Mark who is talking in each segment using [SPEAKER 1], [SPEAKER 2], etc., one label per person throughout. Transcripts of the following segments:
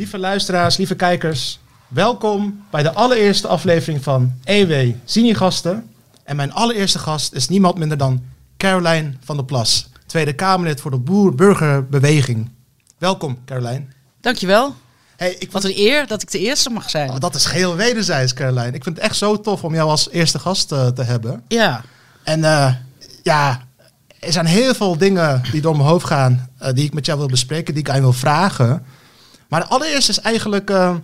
[SPEAKER 1] Lieve luisteraars, lieve kijkers, welkom bij de allereerste aflevering van EW Gasten. En mijn allereerste gast is niemand minder dan Caroline van der Plas, Tweede Kamerlid voor de Boer-Burgerbeweging. Welkom, Caroline.
[SPEAKER 2] Dankjewel.
[SPEAKER 1] Hey, ik
[SPEAKER 2] Wat een eer dat ik de eerste mag zijn.
[SPEAKER 1] Oh, dat is geheel wederzijds, Caroline. Ik vind het echt zo tof om jou als eerste gast eh, te hebben.
[SPEAKER 2] Ja,
[SPEAKER 1] En eh, ja, er zijn heel veel dingen die door mijn hoofd gaan, eh, die ik met jou wil bespreken, die ik aan je wil vragen. Maar allereerst is eigenlijk, eh,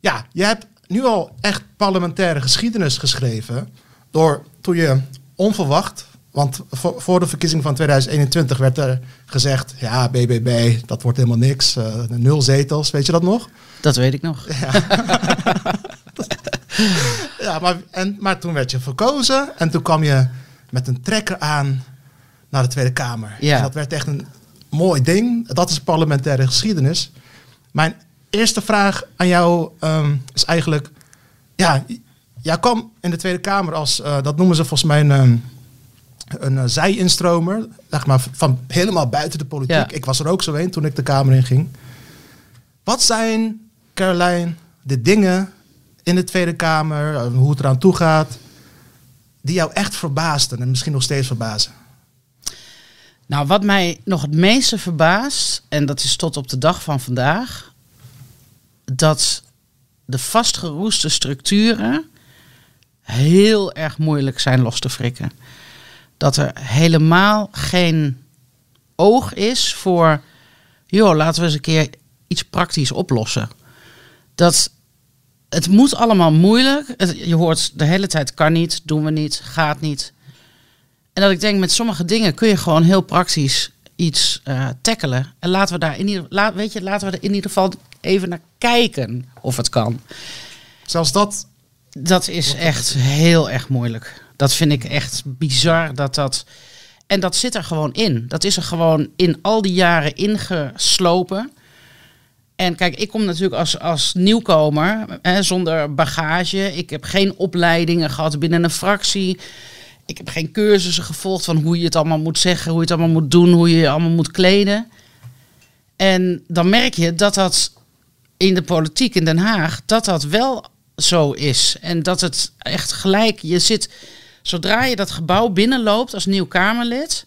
[SPEAKER 1] ja, je hebt nu al echt parlementaire geschiedenis geschreven. Door toen je onverwacht, want voor, voor de verkiezing van 2021 werd er gezegd, ja, BBB, dat wordt helemaal niks, eh, nul zetels, weet je dat nog?
[SPEAKER 2] dat weet ik nog.
[SPEAKER 1] Ja, maar, en, maar toen werd je verkozen en toen kwam je met een trekker aan naar de Tweede Kamer.
[SPEAKER 2] Ja.
[SPEAKER 1] En dat werd echt een mooi ding. Dat is parlementaire geschiedenis. Mijn eerste vraag aan jou ehm, is eigenlijk... Ja, jij kwam in de Tweede Kamer als, eh, dat noemen ze volgens mij een, ehm, een eh, zij-instromer. Zeg maar, van helemaal buiten de politiek.
[SPEAKER 2] Ja.
[SPEAKER 1] Ik was er ook zo een toen ik de Kamer in ging. Wat zijn, Caroline, de dingen in de Tweede Kamer, eh, hoe het eraan toe gaat, die jou echt verbaasden en misschien nog steeds verbazen?
[SPEAKER 2] Nou, wat mij nog het meeste verbaast, en dat is tot op de dag van vandaag, dat de vastgeroeste structuren heel erg moeilijk zijn los te frikken. Dat er helemaal geen oog is voor, joh, laten we eens een keer iets praktisch oplossen. Dat het moet allemaal moeilijk. Je hoort de hele tijd kan niet, doen we niet, gaat niet. En dat ik denk, met sommige dingen kun je gewoon heel praktisch iets eh tackelen. En laten we daar in ieder, weet je, laten we er in ieder geval even naar kijken of het kan.
[SPEAKER 1] Zelfs dat,
[SPEAKER 2] Dat is echt heel erg moeilijk. Dat vind ik echt bizar dat dat. En dat zit er gewoon in. Dat is er gewoon in al die jaren ingeslopen. En kijk, ik kom natuurlijk als, als nieuwkomer hè, zonder bagage. Ik heb geen opleidingen gehad binnen een fractie. Ik heb geen cursussen gevolgd van hoe je het allemaal moet zeggen, hoe je het allemaal moet doen, hoe je je allemaal moet kleden. En dan merk je dat dat in de politiek in Den Haag, dat dat wel zo is. En dat het echt gelijk, je zit, zodra je dat gebouw binnenloopt als nieuw Kamerlid,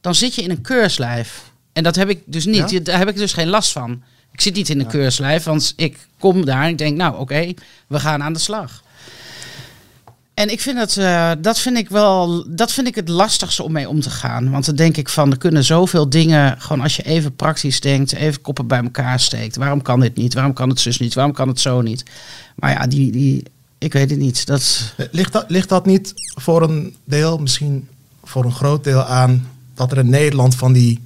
[SPEAKER 2] dan zit je in een keurslijf. En dat heb ik dus niet.
[SPEAKER 1] Ja?
[SPEAKER 2] Daar heb ik dus geen last van. Ik zit niet in een keurslijf, want ik kom daar en ik denk, nou oké, we gaan aan de slag. En ik vind het, eh, dat vind ik wel, dat vind ik het lastigste om mee om te gaan. Want dan denk ik van, er kunnen zoveel dingen, gewoon als je even praktisch denkt, even koppen bij elkaar steekt. Waarom kan dit niet? Waarom kan het zus niet? Waarom kan het zo niet? Maar ja, die, die ik weet het niet. Dat,
[SPEAKER 1] ligt, dat, ligt dat niet voor een deel, misschien voor een groot deel aan, dat er in Nederland van die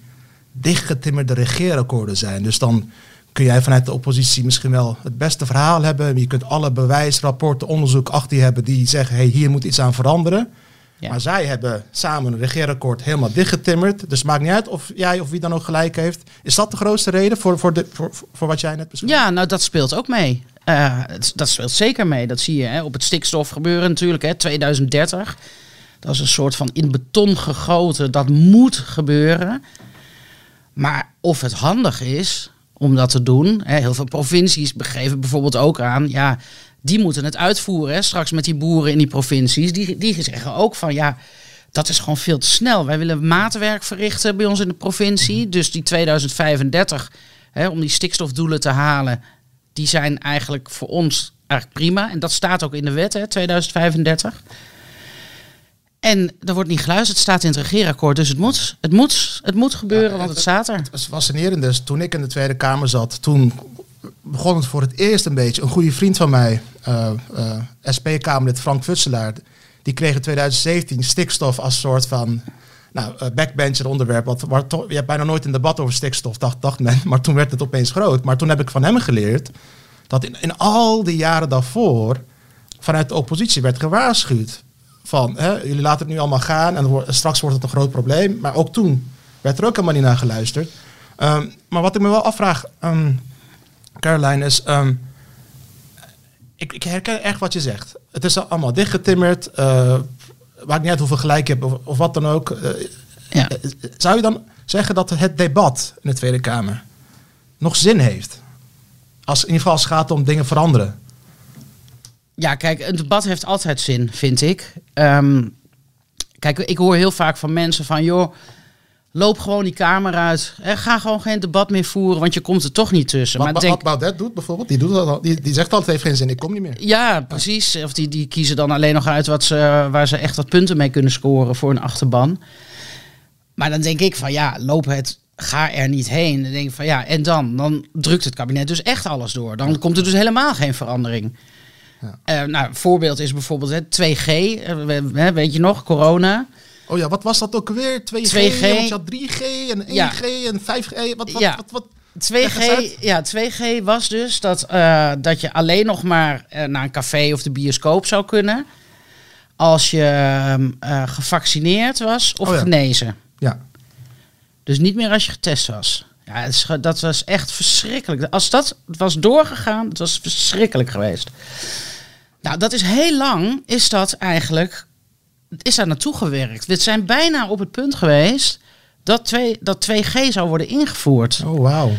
[SPEAKER 1] dichtgetimmerde regeerakkoorden zijn? Dus dan kun jij vanuit de oppositie misschien wel het beste verhaal hebben. Je kunt alle bewijsrapporten, onderzoek achter je hebben die zeggen, hey, hier moet iets aan veranderen.
[SPEAKER 2] ja.
[SPEAKER 1] Maar zij hebben samen een regeerakkoord helemaal dichtgetimmerd. Dus het maakt niet uit of jij of wie dan ook gelijk heeft. Is dat de grootste reden voor, voor, de, voor, voor wat jij net beschreef?
[SPEAKER 2] Ja, nou dat speelt ook mee. Eh, dat speelt zeker mee. Dat zie je hè, op het stikstof gebeuren natuurlijk. Hè, 2030. Dat is een soort van in beton gegoten. Dat moet gebeuren. Maar of het handig is om dat te doen. Heel veel provincies begeven bijvoorbeeld ook aan. Ja, die moeten het uitvoeren. Hè, straks met die boeren in die provincies. Die, die zeggen ook van ja. Dat is gewoon veel te snel. Wij willen maatwerk verrichten bij ons in de provincie. Dus die 2035, hè, om die stikstofdoelen te halen, die zijn eigenlijk voor ons eigenlijk prima. En dat staat ook in de wet, hè, 2035. En er wordt niet geluisterd, het staat in het regeerakkoord. Dus het moet, het moet, het moet gebeuren, want het staat er.
[SPEAKER 1] Het is fascinerend. Dus toen ik in de Tweede Kamer zat, toen begon het voor het eerst een beetje. Een goede vriend van mij, eh, eh, SP-Kamerlid Frank Futselaar, die kreeg in 2017 stikstof als soort van nou, eh, backbencher onderwerp. Wat, waar je hebt bijna nooit een debat over stikstof, dacht, dacht men. Maar toen werd het opeens groot. Maar toen heb ik van hem geleerd dat in, in al die jaren daarvoor vanuit de oppositie werd gewaarschuwd. Van, hè, jullie laten het nu allemaal gaan en straks wordt het een groot probleem. Maar ook toen werd er ook helemaal niet naar geluisterd. Ehm, maar wat ik me wel afvraag, ehm, Caroline, is... ehm, ik, ik herken echt wat je zegt. Het is allemaal dichtgetimmerd. eh maakt niet uit hoeveel gelijk je hebt of, of wat dan ook. Eh,
[SPEAKER 2] Ja.
[SPEAKER 1] zou je dan zeggen dat het debat in de Tweede Kamer nog zin heeft? Als, in ieder geval als het gaat om dingen veranderen.
[SPEAKER 2] Ja, kijk, een debat heeft altijd zin, vind ik. Ehm, kijk, ik hoor heel vaak van mensen van, joh, loop gewoon die kamer uit. En ga gewoon geen debat meer voeren, want je komt er toch niet tussen.
[SPEAKER 1] Wat,
[SPEAKER 2] maar
[SPEAKER 1] wat,
[SPEAKER 2] denk,
[SPEAKER 1] Baudet doet bijvoorbeeld, die, doet dat al, die, die zegt altijd, heeft geen zin, ik kom niet meer.
[SPEAKER 2] ja, precies. Of die, die kiezen dan alleen nog uit wat ze, waar ze echt wat punten mee kunnen scoren voor een achterban. Maar dan denk ik van, ja, loop het, ga er niet heen. Dan denk ik van, ja, en dan? Dan drukt het kabinet dus echt alles door. Dan komt er dus helemaal geen verandering.
[SPEAKER 1] Ja.
[SPEAKER 2] Eh, nou, een voorbeeld is bijvoorbeeld hè, 2G, eh, weet je nog, corona.
[SPEAKER 1] Oh ja, wat was dat ook weer? 2G,
[SPEAKER 2] 2G.
[SPEAKER 1] want je had 3G en 1G
[SPEAKER 2] Ja.
[SPEAKER 1] en 5G. Wat, wat,
[SPEAKER 2] Ja.
[SPEAKER 1] wat, wat,
[SPEAKER 2] 2G,
[SPEAKER 1] Leg eens uit.
[SPEAKER 2] ja, 2G was dus dat, eh, dat je alleen nog maar naar een café of de bioscoop zou kunnen. Als je ehm, eh, gevaccineerd was of
[SPEAKER 1] Oh ja.
[SPEAKER 2] genezen.
[SPEAKER 1] Ja.
[SPEAKER 2] Dus niet meer als je getest was. Ja, is dat was echt verschrikkelijk. Als dat was doorgegaan, het was verschrikkelijk geweest. Nou, dat is heel lang, is dat eigenlijk, is daar naartoe gewerkt. We zijn bijna op het punt geweest dat, twee, dat 2G zou worden ingevoerd.
[SPEAKER 1] Oh, wauw.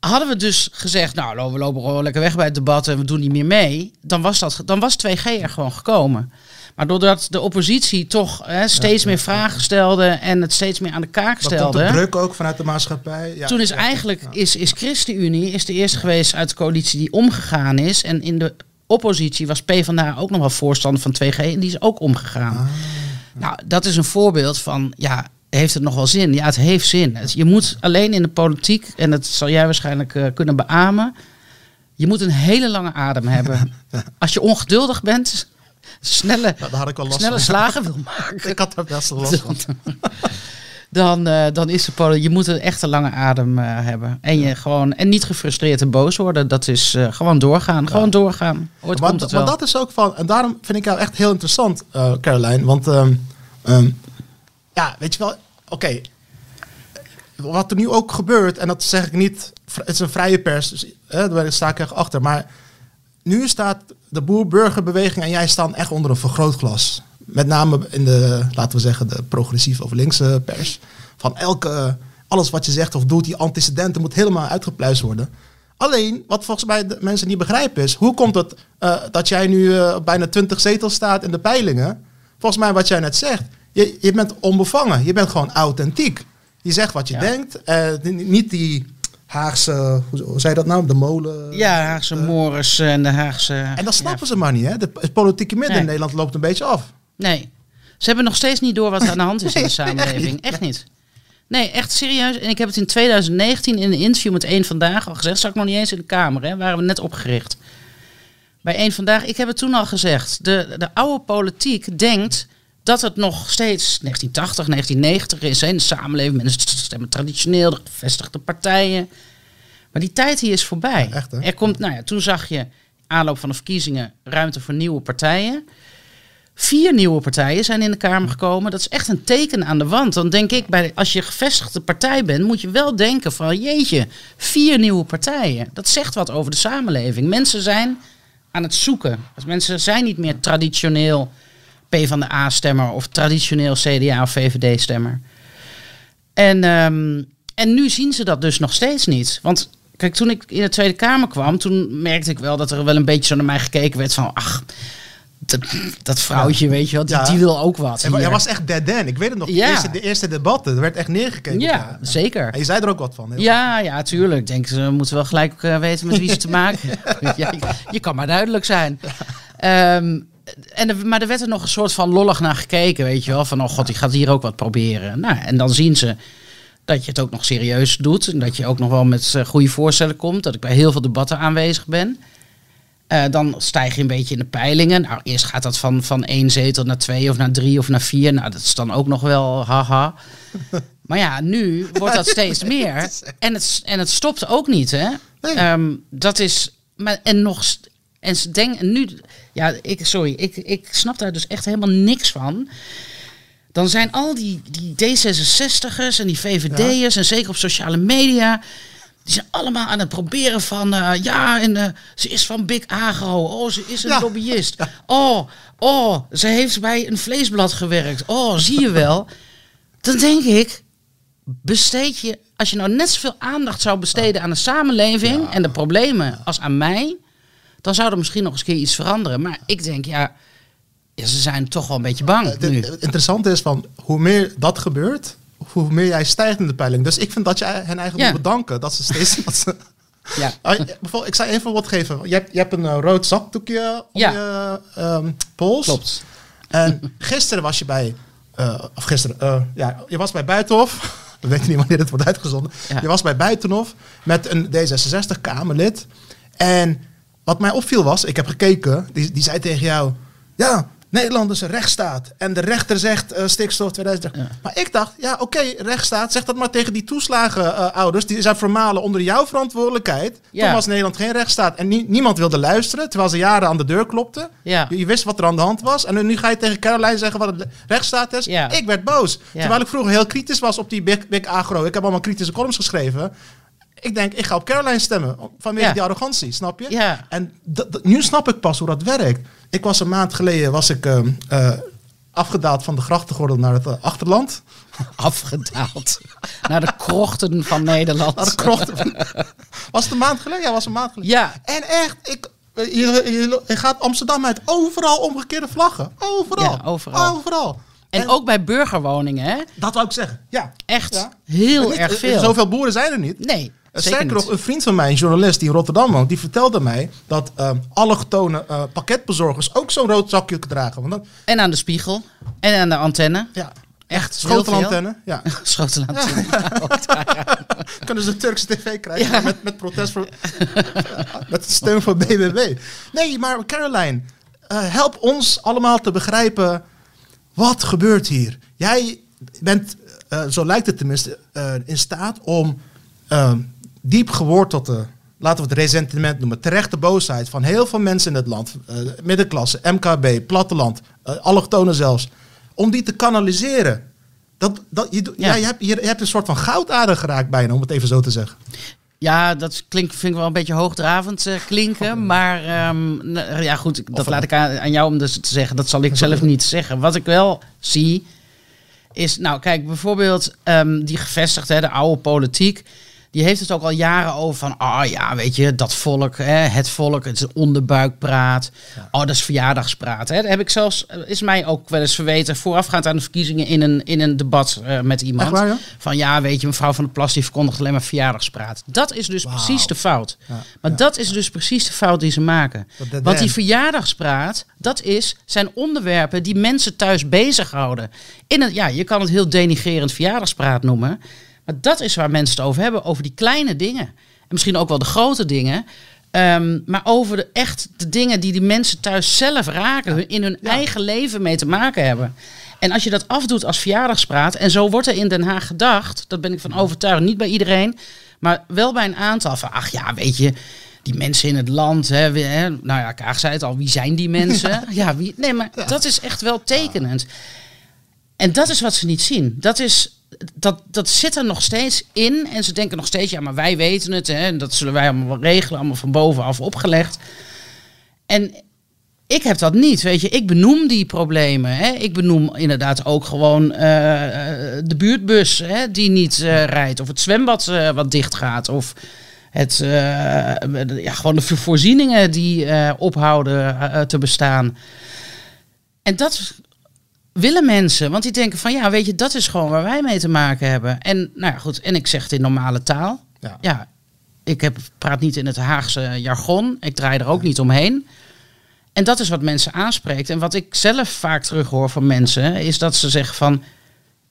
[SPEAKER 2] Hadden we dus gezegd, nou, we lopen gewoon lekker weg bij het debat en we doen niet meer mee, dan was, dat, dan was 2G er gewoon gekomen. Maar doordat de oppositie toch hè, steeds meer vragen stelde en het steeds meer aan de kaak
[SPEAKER 1] Dat
[SPEAKER 2] stelde.
[SPEAKER 1] de druk ook vanuit de maatschappij. Ja,
[SPEAKER 2] Toen is
[SPEAKER 1] ja,
[SPEAKER 2] eigenlijk, is, is ChristenUnie is de eerste geweest uit de coalitie die omgegaan is. En in de oppositie was PvdA ook nog wel voorstander van 2G en die is ook omgegaan.
[SPEAKER 1] Ah.
[SPEAKER 2] Nou, dat is een voorbeeld van, ja, heeft het nog wel zin? Ja, het heeft zin. Je moet alleen in de politiek, en dat zal jij waarschijnlijk eh, kunnen beamen, je moet een hele lange adem hebben. Als je ongeduldig bent, snelle,
[SPEAKER 1] last
[SPEAKER 2] snelle slagen wil maken
[SPEAKER 1] Ik had daar best wel last van.
[SPEAKER 2] Dan, eh, dan is de Je moet een echte lange adem eh, hebben. En, je gewoon, en niet gefrustreerd en boos worden. Dat is eh, gewoon doorgaan. Gewoon doorgaan. Ooit
[SPEAKER 1] Maar,
[SPEAKER 2] komt het wel.
[SPEAKER 1] maar dat is ook van, en daarom vind ik jou echt heel interessant, Caroline. Want, ehm, ehm, ja, weet je wel, oké. Wat er nu ook gebeurt, en dat zeg ik niet, het is een vrije pers, dus eh, daar sta ik echt achter. Maar nu staat de boer-burgerbeweging en jij staan echt onder een vergrootglas. Met name in de, laten we zeggen, de progressieve of linkse pers. Van elke, alles wat je zegt of doet, die antecedenten moet helemaal uitgepluist worden. Alleen, wat volgens mij de mensen niet begrijpen is, hoe komt het eh, dat jij nu eh, bijna 20 zetels staat in de peilingen? Volgens mij wat jij net zegt, je, je bent onbevangen, je bent gewoon authentiek. Je zegt wat je
[SPEAKER 2] Ja.
[SPEAKER 1] denkt, eh, ni- niet die Haagse, hoe, zei dat nou, de molen?
[SPEAKER 2] ja, Haagse Morris en de Haagse...
[SPEAKER 1] En dat snappen ze maar niet, hè? De, het politieke midden
[SPEAKER 2] Nee.
[SPEAKER 1] in Nederland loopt een beetje af.
[SPEAKER 2] Nee. Ze hebben nog steeds niet door wat er aan de hand is in de samenleving. Echt niet. Nee, echt serieus. En ik heb het in 2019 in een interview met Eén Vandaag al gezegd. Zat ik nog niet eens in de Kamer, hè. Waren we net opgericht. Bij Eén Vandaag, ik heb het toen al gezegd. De, de oude politiek denkt dat het nog steeds 1980, 1990 is. Hè, in de samenleving. Mensen stemmen traditioneel, de gevestigde partijen. Maar die tijd die is voorbij.
[SPEAKER 1] Ja, echt, hè?
[SPEAKER 2] er komt, nou ja, toen zag je aanloop van de verkiezingen ruimte voor nieuwe partijen. Vier nieuwe partijen zijn in de Kamer gekomen. Dat is echt een teken aan de wand. Dan denk ik, bij, als je gevestigde partij bent, moet je wel denken van jeetje, vier nieuwe partijen. Dat zegt wat over de samenleving. Mensen zijn aan het zoeken. Mensen zijn niet meer traditioneel PvdA-stemmer of traditioneel CDA of VVD-stemmer. En, ehm, en nu zien ze dat dus nog steeds niet. Want kijk, toen ik in de Tweede Kamer kwam, toen merkte ik wel dat er wel een beetje zo naar mij gekeken werd van, ach, dat, dat vrouwtje, weet je wel, die,
[SPEAKER 1] Ja.
[SPEAKER 2] die wil ook wat.
[SPEAKER 1] Jij was echt dead then. Ik weet het nog. De,
[SPEAKER 2] Ja.
[SPEAKER 1] eerste, de eerste debatten, er werd echt neergekeken.
[SPEAKER 2] ja, zeker.
[SPEAKER 1] En je zei er ook wat van. heel
[SPEAKER 2] Ja, ja, tuurlijk. Ik denk, ze moeten wel gelijk eh, weten met wie ze te maken hebben. je, kan maar duidelijk zijn. Ehm, en, maar er werd er nog een soort van lollig naar gekeken, weet je wel. Van, oh god, die gaat hier ook wat proberen. Nou, en dan zien ze dat je het ook nog serieus doet. En dat je ook nog wel met eh, goede voorstellen komt. Dat ik bij heel veel debatten aanwezig ben. Eh, dan stijg je een beetje in de peilingen. Nou, eerst gaat dat van, van één zetel naar twee of naar drie of naar vier. Nou, dat is dan ook nog wel haha. Maar ja, nu wordt dat steeds meer. En het, en het stopt ook niet, hè?
[SPEAKER 1] Nee.
[SPEAKER 2] Ehm, dat is. Maar, en nog. En ze denken nu. Ja, ik, sorry, ik, ik snap daar dus echt helemaal niks van. Dan zijn al die, die D66'ers en die VVD'ers, en zeker op sociale media. Die zijn allemaal aan het proberen van. eh, ja, en eh, ze is van Big Agro. Oh, ze is een
[SPEAKER 1] Ja.
[SPEAKER 2] lobbyist. Oh, oh, ze heeft bij een vleesblad gewerkt. Oh, zie je wel. Dan denk ik, besteed je als je nou net zoveel aandacht zou besteden aan de samenleving en de problemen als aan mij, dan zou er misschien nog eens een keer iets veranderen. Maar ik denk, ja, ja, ze zijn toch wel een beetje bang
[SPEAKER 1] Het,
[SPEAKER 2] nu.
[SPEAKER 1] het interessante is van hoe meer dat gebeurt, hoe meer jij stijgt in de peiling. Dus ik vind dat je hen eigenlijk
[SPEAKER 2] Ja.
[SPEAKER 1] moet bedanken dat ze steeds. dat ze,
[SPEAKER 2] Ja.
[SPEAKER 1] Ah, bijvoorbeeld, ik zou één voorbeeld geven. Je hebt, je hebt een eh, rood zakdoekje om
[SPEAKER 2] Ja.
[SPEAKER 1] je ehm, pols.
[SPEAKER 2] Klopt.
[SPEAKER 1] En gisteren was je bij, eh, of gisteren, eh, ja, je was bij Buitenhof. We weten niet wanneer dit wordt uitgezonden.
[SPEAKER 2] Ja.
[SPEAKER 1] Je was bij Buitenhof met een D66-Kamerlid. En wat mij opviel was, ik heb gekeken, die, die zei tegen jou... Ja, Nederland is een rechtsstaat. En de rechter zegt eh, stikstof 2030.
[SPEAKER 2] Ja.
[SPEAKER 1] Maar ik dacht, ja oké, rechtsstaat. Zeg dat maar tegen die toeslagenouders. die zijn vermalen onder jouw verantwoordelijkheid.
[SPEAKER 2] Ja.
[SPEAKER 1] Toen was Nederland geen rechtsstaat. En nie- niemand wilde luisteren, terwijl ze jaren aan de deur klopten.
[SPEAKER 2] Ja.
[SPEAKER 1] Je, je wist wat er aan de hand was. En nu ga je tegen Caroline zeggen wat het rechtsstaat is. Ik werd boos. Terwijl ik vroeger heel kritisch was op die Big, big Agro. Ik heb allemaal kritische columns geschreven. Ik denk, ik ga op Caroline stemmen. Vanwege
[SPEAKER 2] Ja.
[SPEAKER 1] die arrogantie, snap je?
[SPEAKER 2] Ja.
[SPEAKER 1] En nu snap ik pas hoe dat werkt. Ik was een maand geleden was ik, ehm, eh, afgedaald van de grachtengordel naar het eh, achterland.
[SPEAKER 2] Afgedaald. Naar de krochten van Nederland.
[SPEAKER 1] Naar de krocht. was het een maand geleden? Ja, was een maand geleden.
[SPEAKER 2] Ja.
[SPEAKER 1] En echt, ik, je, je, je gaat Amsterdam uit. Overal omgekeerde vlaggen. Overal.
[SPEAKER 2] Ja, overal.
[SPEAKER 1] Overal.
[SPEAKER 2] En ook bij burgerwoningen, hè?
[SPEAKER 1] Dat wou ik zeggen. Ja.
[SPEAKER 2] Echt
[SPEAKER 1] Ja.
[SPEAKER 2] heel
[SPEAKER 1] Niet-
[SPEAKER 2] erg
[SPEAKER 1] eh,
[SPEAKER 2] veel.
[SPEAKER 1] Zoveel boeren zijn er niet.
[SPEAKER 2] Nee, Zeker
[SPEAKER 1] Sterker nog, een vriend van mij, een journalist die in Rotterdam woont, die vertelde mij dat ehm allochtone eh, pakketbezorgers ook zo'n rood zakje dragen. Want dan,
[SPEAKER 2] En aan de spiegel. En aan de antenne.
[SPEAKER 1] ja,
[SPEAKER 2] Echt
[SPEAKER 1] schotelantenne. Ja.
[SPEAKER 2] Schotelantenne.
[SPEAKER 1] Kunnen ze Turkse tv krijgen
[SPEAKER 2] Ja.
[SPEAKER 1] met, met protest voor. met steun voor BBB. Nee, maar Caroline, eh, help ons allemaal te begrijpen. Wat gebeurt hier? Jij bent, eh, zo lijkt het tenminste, in staat om eh, diep gewortelde, laten we het resentiment noemen, terechte boosheid van heel veel mensen in het land, eh, middenklasse, MKB, platteland, eh, allochtonen zelfs, om die te kanaliseren. Dat, dat, je,
[SPEAKER 2] Ja.
[SPEAKER 1] ja. je, hebt, je hebt een soort van goudader geraakt bijna, om het even zo te zeggen.
[SPEAKER 2] Ja, dat klinkt, vind ik wel een beetje hoogdravend eh, klinken. Maar ehm, ja, goed, dat
[SPEAKER 1] Of-
[SPEAKER 2] laat ik aan, aan jou om dus te zeggen. Dat zal ik zelf niet zeggen. Wat ik wel zie, is, nou kijk, bijvoorbeeld ehm, die gevestigde, hè, de oude politiek. Die heeft het ook al jaren over van, ah ja, weet je, dat volk, hè, het volk, het is onderbuikpraat. Oh, dat is verjaardagspraat. Hè. Dat heb ik zelfs, eh, is mij ook wel eens verweten, voorafgaand aan de verkiezingen in een, in een debat eh, met iemand.
[SPEAKER 1] Echt waar, ja?
[SPEAKER 2] Van ja, weet je, mevrouw van der Plas die verkondigt alleen maar verjaardagspraat. Dat is dus precies de fout.
[SPEAKER 1] Ja,
[SPEAKER 2] maar dat is dus precies de fout die ze maken. Want die verjaardagspraat, dat is, zijn onderwerpen die mensen thuis bezighouden. In het, ja, je kan het heel denigerend verjaardagspraat noemen. Maar dat is waar mensen het over hebben. Over die kleine dingen. En misschien ook wel de grote dingen. Ehm, maar over de, echt de dingen die die mensen thuis zelf raken. hun- In hun
[SPEAKER 1] Ja.
[SPEAKER 2] eigen leven mee te maken hebben. En als je dat afdoet als verjaardagspraat. En zo wordt er in Den Haag gedacht. Dat ben ik van overtuigd. Niet bij iedereen. Maar wel bij een aantal. Van ach ja, weet je. Die mensen in het land. Hè, we- hè, nou ja, Kaag zei het al. Wie zijn die mensen? Ja, wie, nee, maar dat is echt wel tekenend. En dat is wat ze niet zien. Dat, is, dat, dat zit er nog steeds in. En ze denken nog steeds, ja, maar wij weten het. Hè, en dat zullen wij allemaal regelen. Allemaal van bovenaf opgelegd. En ik heb dat niet, weet je. Ik benoem die problemen. Hè. Ik benoem inderdaad ook gewoon eh, eh, de buurtbus hè, die niet eh, rijdt. Of het zwembad wat dicht gaat. Of het, ja, gewoon de voorzieningen die ophouden te bestaan. En dat willen mensen. Want die denken van ja, weet je, dat is gewoon waar wij mee te maken hebben. En nou ja, goed. En ik zeg het in normale taal.
[SPEAKER 1] Ja.
[SPEAKER 2] Ja, ik heb, praat niet in het Haagse jargon. Ik draai er ook niet omheen. En dat is wat mensen aanspreekt. En wat ik zelf vaak terughoor van mensen, is dat ze zeggen van...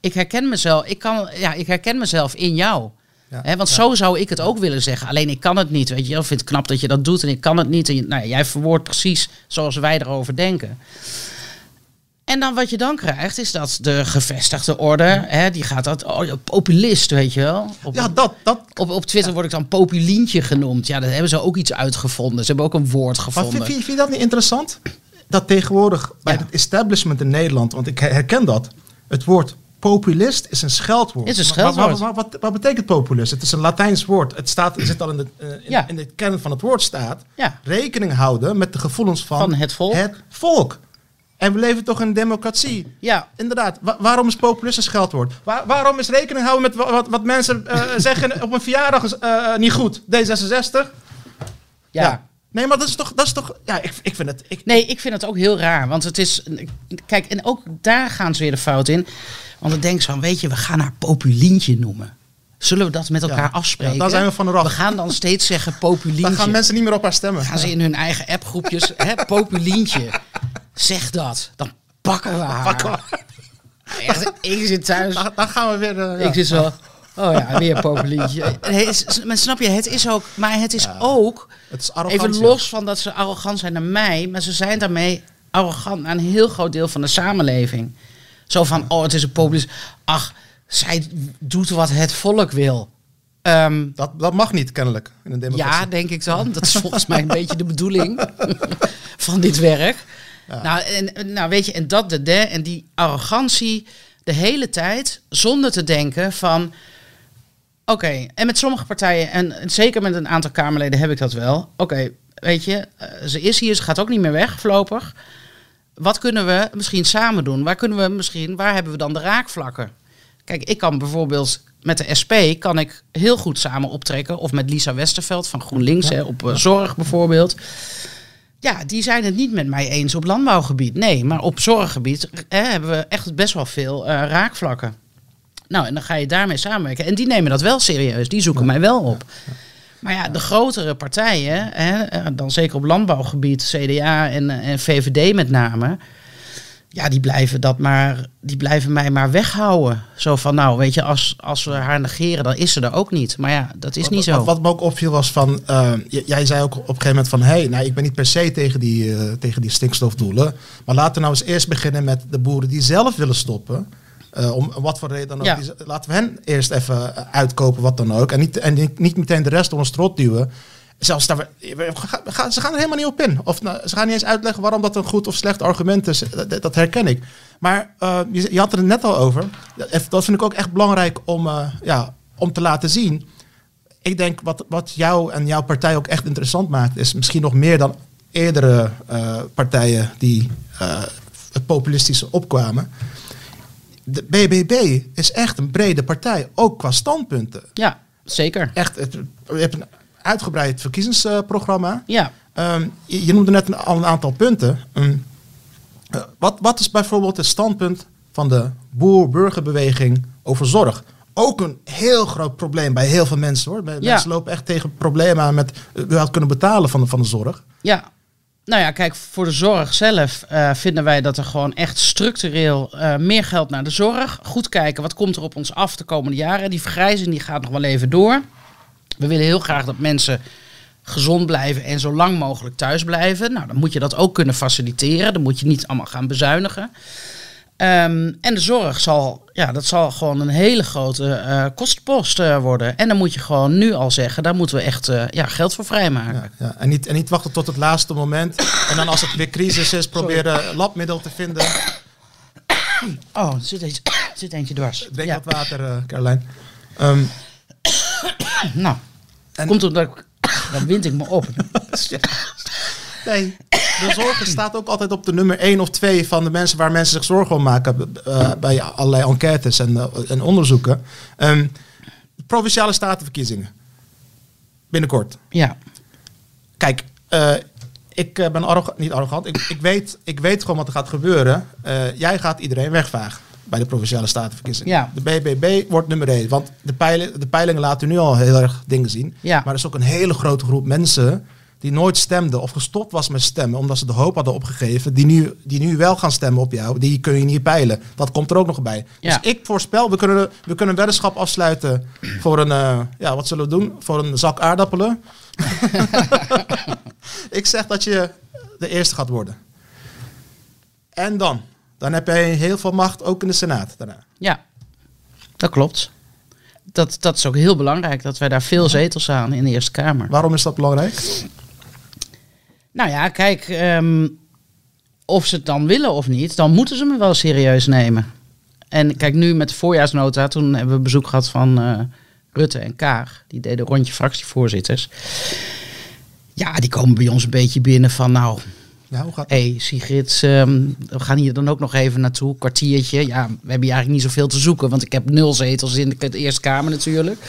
[SPEAKER 2] Ik herken mezelf, ik kan, ja, ik herken mezelf in jou.
[SPEAKER 1] Ja.
[SPEAKER 2] Want
[SPEAKER 1] Ja.
[SPEAKER 2] zo zou ik het ook willen zeggen. Alleen ik kan het niet. Weet je, ik vind het knap dat je dat doet en ik kan het niet. En nou, ja, jij verwoordt precies zoals wij erover denken. En dan wat je dan krijgt, is dat de gevestigde orde, hè, die gaat dat, oh, populist, weet je wel. Op,
[SPEAKER 1] Ja, dat, dat,
[SPEAKER 2] op, op Twitter word ik dan populientje genoemd. Ja, daar hebben ze ook iets uitgevonden. Ze hebben ook een woord
[SPEAKER 1] Maar
[SPEAKER 2] gevonden.
[SPEAKER 1] vind, vind, vind je dat niet interessant? Dat tegenwoordig bij het establishment in Nederland, want ik her- herken dat, het woord populist is een scheldwoord.
[SPEAKER 2] Is een
[SPEAKER 1] Maar-
[SPEAKER 2] scheldwoord.
[SPEAKER 1] maar- maar- wat, wat betekent populist? Het is een Latijns woord. Het, staat, het zit al in de, eh, in,
[SPEAKER 2] Ja.
[SPEAKER 1] in de kern van het woord staat.
[SPEAKER 2] Ja.
[SPEAKER 1] Rekening houden met de gevoelens van,
[SPEAKER 2] Van het volk.
[SPEAKER 1] Het volk. En we leven toch in een democratie.
[SPEAKER 2] Ja,
[SPEAKER 1] Inderdaad, Wa- waarom is populistisch geldwoord? Waar, waarom is rekening houden met wa- wat, wat mensen eh, zeggen op een verjaardag is, eh, niet goed? D66?
[SPEAKER 2] ja.
[SPEAKER 1] Nee, maar dat is toch, dat is toch ja, ik, ik vind het, ik,
[SPEAKER 2] Nee, ik vind het ook heel raar. Want het is. Kijk, en ook daar gaan ze weer de fout in. Want dan denken ze van: weet je, we gaan haar Populientje noemen. Zullen we dat met elkaar
[SPEAKER 1] Ja.
[SPEAKER 2] afspreken?
[SPEAKER 1] Ja, dan zijn we van eraf.
[SPEAKER 2] We gaan dan steeds zeggen Populientje.
[SPEAKER 1] dan gaan mensen niet meer op haar stemmen.
[SPEAKER 2] gaan ze in hun eigen appgroepjes, hè, Populientje. Zeg dat. Dan pakken we haar.
[SPEAKER 1] Pakken we-
[SPEAKER 2] Echt, ik zit thuis.
[SPEAKER 1] Dan, dan gaan we weer... eh, ja.
[SPEAKER 2] Ik zit zo. Oh ja, weer Maar snap je, het is ook. Maar het is ook.
[SPEAKER 1] Het is arrogantie.
[SPEAKER 2] Even los van dat ze arrogant zijn naar mij, maar ze zijn daarmee arrogant naar een heel groot deel van de samenleving. Zo van, oh, het is een populist. Ach, zij doet wat het volk wil. Ehm,
[SPEAKER 1] Dat, dat mag niet, kennelijk, in een democratie.
[SPEAKER 2] ja, denk ik dan. Dat is volgens mij een beetje de bedoeling van dit werk. Nou, en, nou, weet je, en dat de, de en die arrogantie de hele tijd zonder te denken van. Oké, en met sommige partijen, en zeker met een aantal Kamerleden heb ik dat wel. Oké, weet je, eh, ze is hier, ze gaat ook niet meer weg voorlopig. Wat kunnen we misschien samen doen? Waar kunnen we misschien, waar hebben we dan de raakvlakken? Kijk, ik kan bijvoorbeeld met de SP kan ik heel goed samen optrekken. Of met Lisa Westerveld van GroenLinks hè, op eh, zorg bijvoorbeeld. Ja, die zijn het niet met mij eens op landbouwgebied. Nee, maar op zorggebied hè, hebben we echt best wel veel eh, raakvlakken. Nou, en dan ga je daarmee samenwerken. En die nemen dat wel serieus. Die zoeken mij wel op. Maar ja, de grotere partijen, hè, eh, dan zeker op landbouwgebied, CDA en, eh, en VVD met name. Ja, die blijven, dat maar, die blijven mij maar weghouden. Zo van, nou, weet je, als, als we haar negeren, dan is ze er ook niet. Maar ja, dat is niet zo.
[SPEAKER 1] wat me ook opviel was van, eh, jij zei ook op een gegeven moment van, hé, hey, nou, ik ben niet per se tegen die, eh, tegen die stikstofdoelen, maar laten we nou eens eerst beginnen met de boeren die zelf willen stoppen. Eh, om wat voor reden dan ook.
[SPEAKER 2] Ja.
[SPEAKER 1] Die z- laten we hen eerst even uitkopen, wat dan ook. En niet, en niet- meteen de rest door een strot duwen. Zelfs daar, gaan- ze gaan er helemaal niet op in. Of nou, ze gaan niet eens uitleggen waarom dat een goed of slecht argument is. Dat, dat herken ik. Maar eh, je, je had het er net al over. Dat dat vind ik ook echt belangrijk om, eh, ja, om te laten zien ik denk wat, wat jou en jouw partij ook echt interessant maakt, is misschien nog meer dan eerdere eh, partijen die eh, het populistische opkwamen. De BBB is echt een brede partij, ook qua standpunten.
[SPEAKER 2] Ja, zeker.
[SPEAKER 1] Echt, het, je hebt een uitgebreid verkiezingsprogramma.
[SPEAKER 2] Ja,
[SPEAKER 1] Ehm, je, je noemde net een, al een aantal punten. Ehm, eh, wat, wat is bijvoorbeeld het standpunt van de boer-burgerbeweging over zorg? Ook een heel groot probleem bij heel veel mensen hoor.
[SPEAKER 2] Ja.
[SPEAKER 1] Mensen lopen echt tegen problemen aan met uh, überhaupt kunnen betalen van de, van de zorg.
[SPEAKER 2] Ja. Nou ja, kijk, voor de zorg zelf eh, vinden wij dat er gewoon echt structureel eh, meer geld naar de zorg. Goed kijken, wat komt er op ons af de komende jaren. Die vergrijzing die gaat nog wel even door. We willen heel graag dat mensen gezond blijven en zo lang mogelijk thuis blijven. Nou, dan moet je dat ook kunnen faciliteren. Dan moet je niet allemaal gaan bezuinigen. Ehm, en de zorg zal, ja, dat zal gewoon een hele grote eh kostenpost eh, worden. En dan moet je gewoon nu al zeggen, daar moeten we echt eh, ja, geld voor vrijmaken.
[SPEAKER 1] Ja, ja. En, niet, en niet wachten tot het laatste moment. En dan als het weer crisis is, proberen labmiddel te vinden.
[SPEAKER 2] Oh, er zit eentje, er zit eentje dwars.
[SPEAKER 1] Drink
[SPEAKER 2] ja.
[SPEAKER 1] wat water, Caroline. Ehm,
[SPEAKER 2] Nou,
[SPEAKER 1] En-
[SPEAKER 2] komt omdat ik... Dan wind ik me op.
[SPEAKER 1] Nee, de zorg staat ook altijd op de nummer 1 of 2 van de mensen waar mensen zich zorgen om maken eh, bij allerlei enquêtes en, eh, en onderzoeken. Ehm, provinciale statenverkiezingen. Binnenkort.
[SPEAKER 2] Ja,
[SPEAKER 1] Kijk, eh, ik ben arrogant, niet arrogant. Ik, ik, weet, ik weet gewoon wat er gaat gebeuren. Jij gaat iedereen wegvagen bij de provinciale statenverkiezingen.
[SPEAKER 2] Ja.
[SPEAKER 1] De BBB wordt nummer 1. Want de, peiling, de peilingen laten nu al heel erg dingen zien.
[SPEAKER 2] Ja.
[SPEAKER 1] Maar er is ook een hele grote groep mensen die nooit stemden of gestopt was met stemmen omdat ze de hoop hadden opgegeven, die nu, die nu wel gaan stemmen op jou, die kun je niet peilen. Dat komt er ook nog bij.
[SPEAKER 2] Ja.
[SPEAKER 1] Dus ik voorspel, we kunnen, we kunnen een weddenschap afsluiten voor een, eh, ja, wat zullen we doen? Voor een zak aardappelen. ik zeg dat je de eerste gaat worden. En dan? Dan heb jij heel veel macht, ook in de Senaat daarna.
[SPEAKER 2] ja. Dat klopt. Dat, dat is ook heel belangrijk, dat wij daar veel zetels aan in de Eerste Kamer.
[SPEAKER 1] Waarom is dat belangrijk?
[SPEAKER 2] Nou ja, kijk, ehm, of ze het dan willen of niet, dan moeten ze me wel serieus nemen. En kijk, nu met de voorjaarsnota, toen hebben we bezoek gehad van eh, Rutte en Kaag. Die deden rondje fractievoorzitters. Ja, die komen bij ons een beetje binnen van, nou,
[SPEAKER 1] Ja, hoe gaat
[SPEAKER 2] Hé, hey, Sigrid, ehm, we gaan hier dan ook nog even naartoe. Kwartiertje. Ja, we hebben hier eigenlijk niet zoveel te zoeken, want ik heb nul zetels in de Eerste Kamer natuurlijk.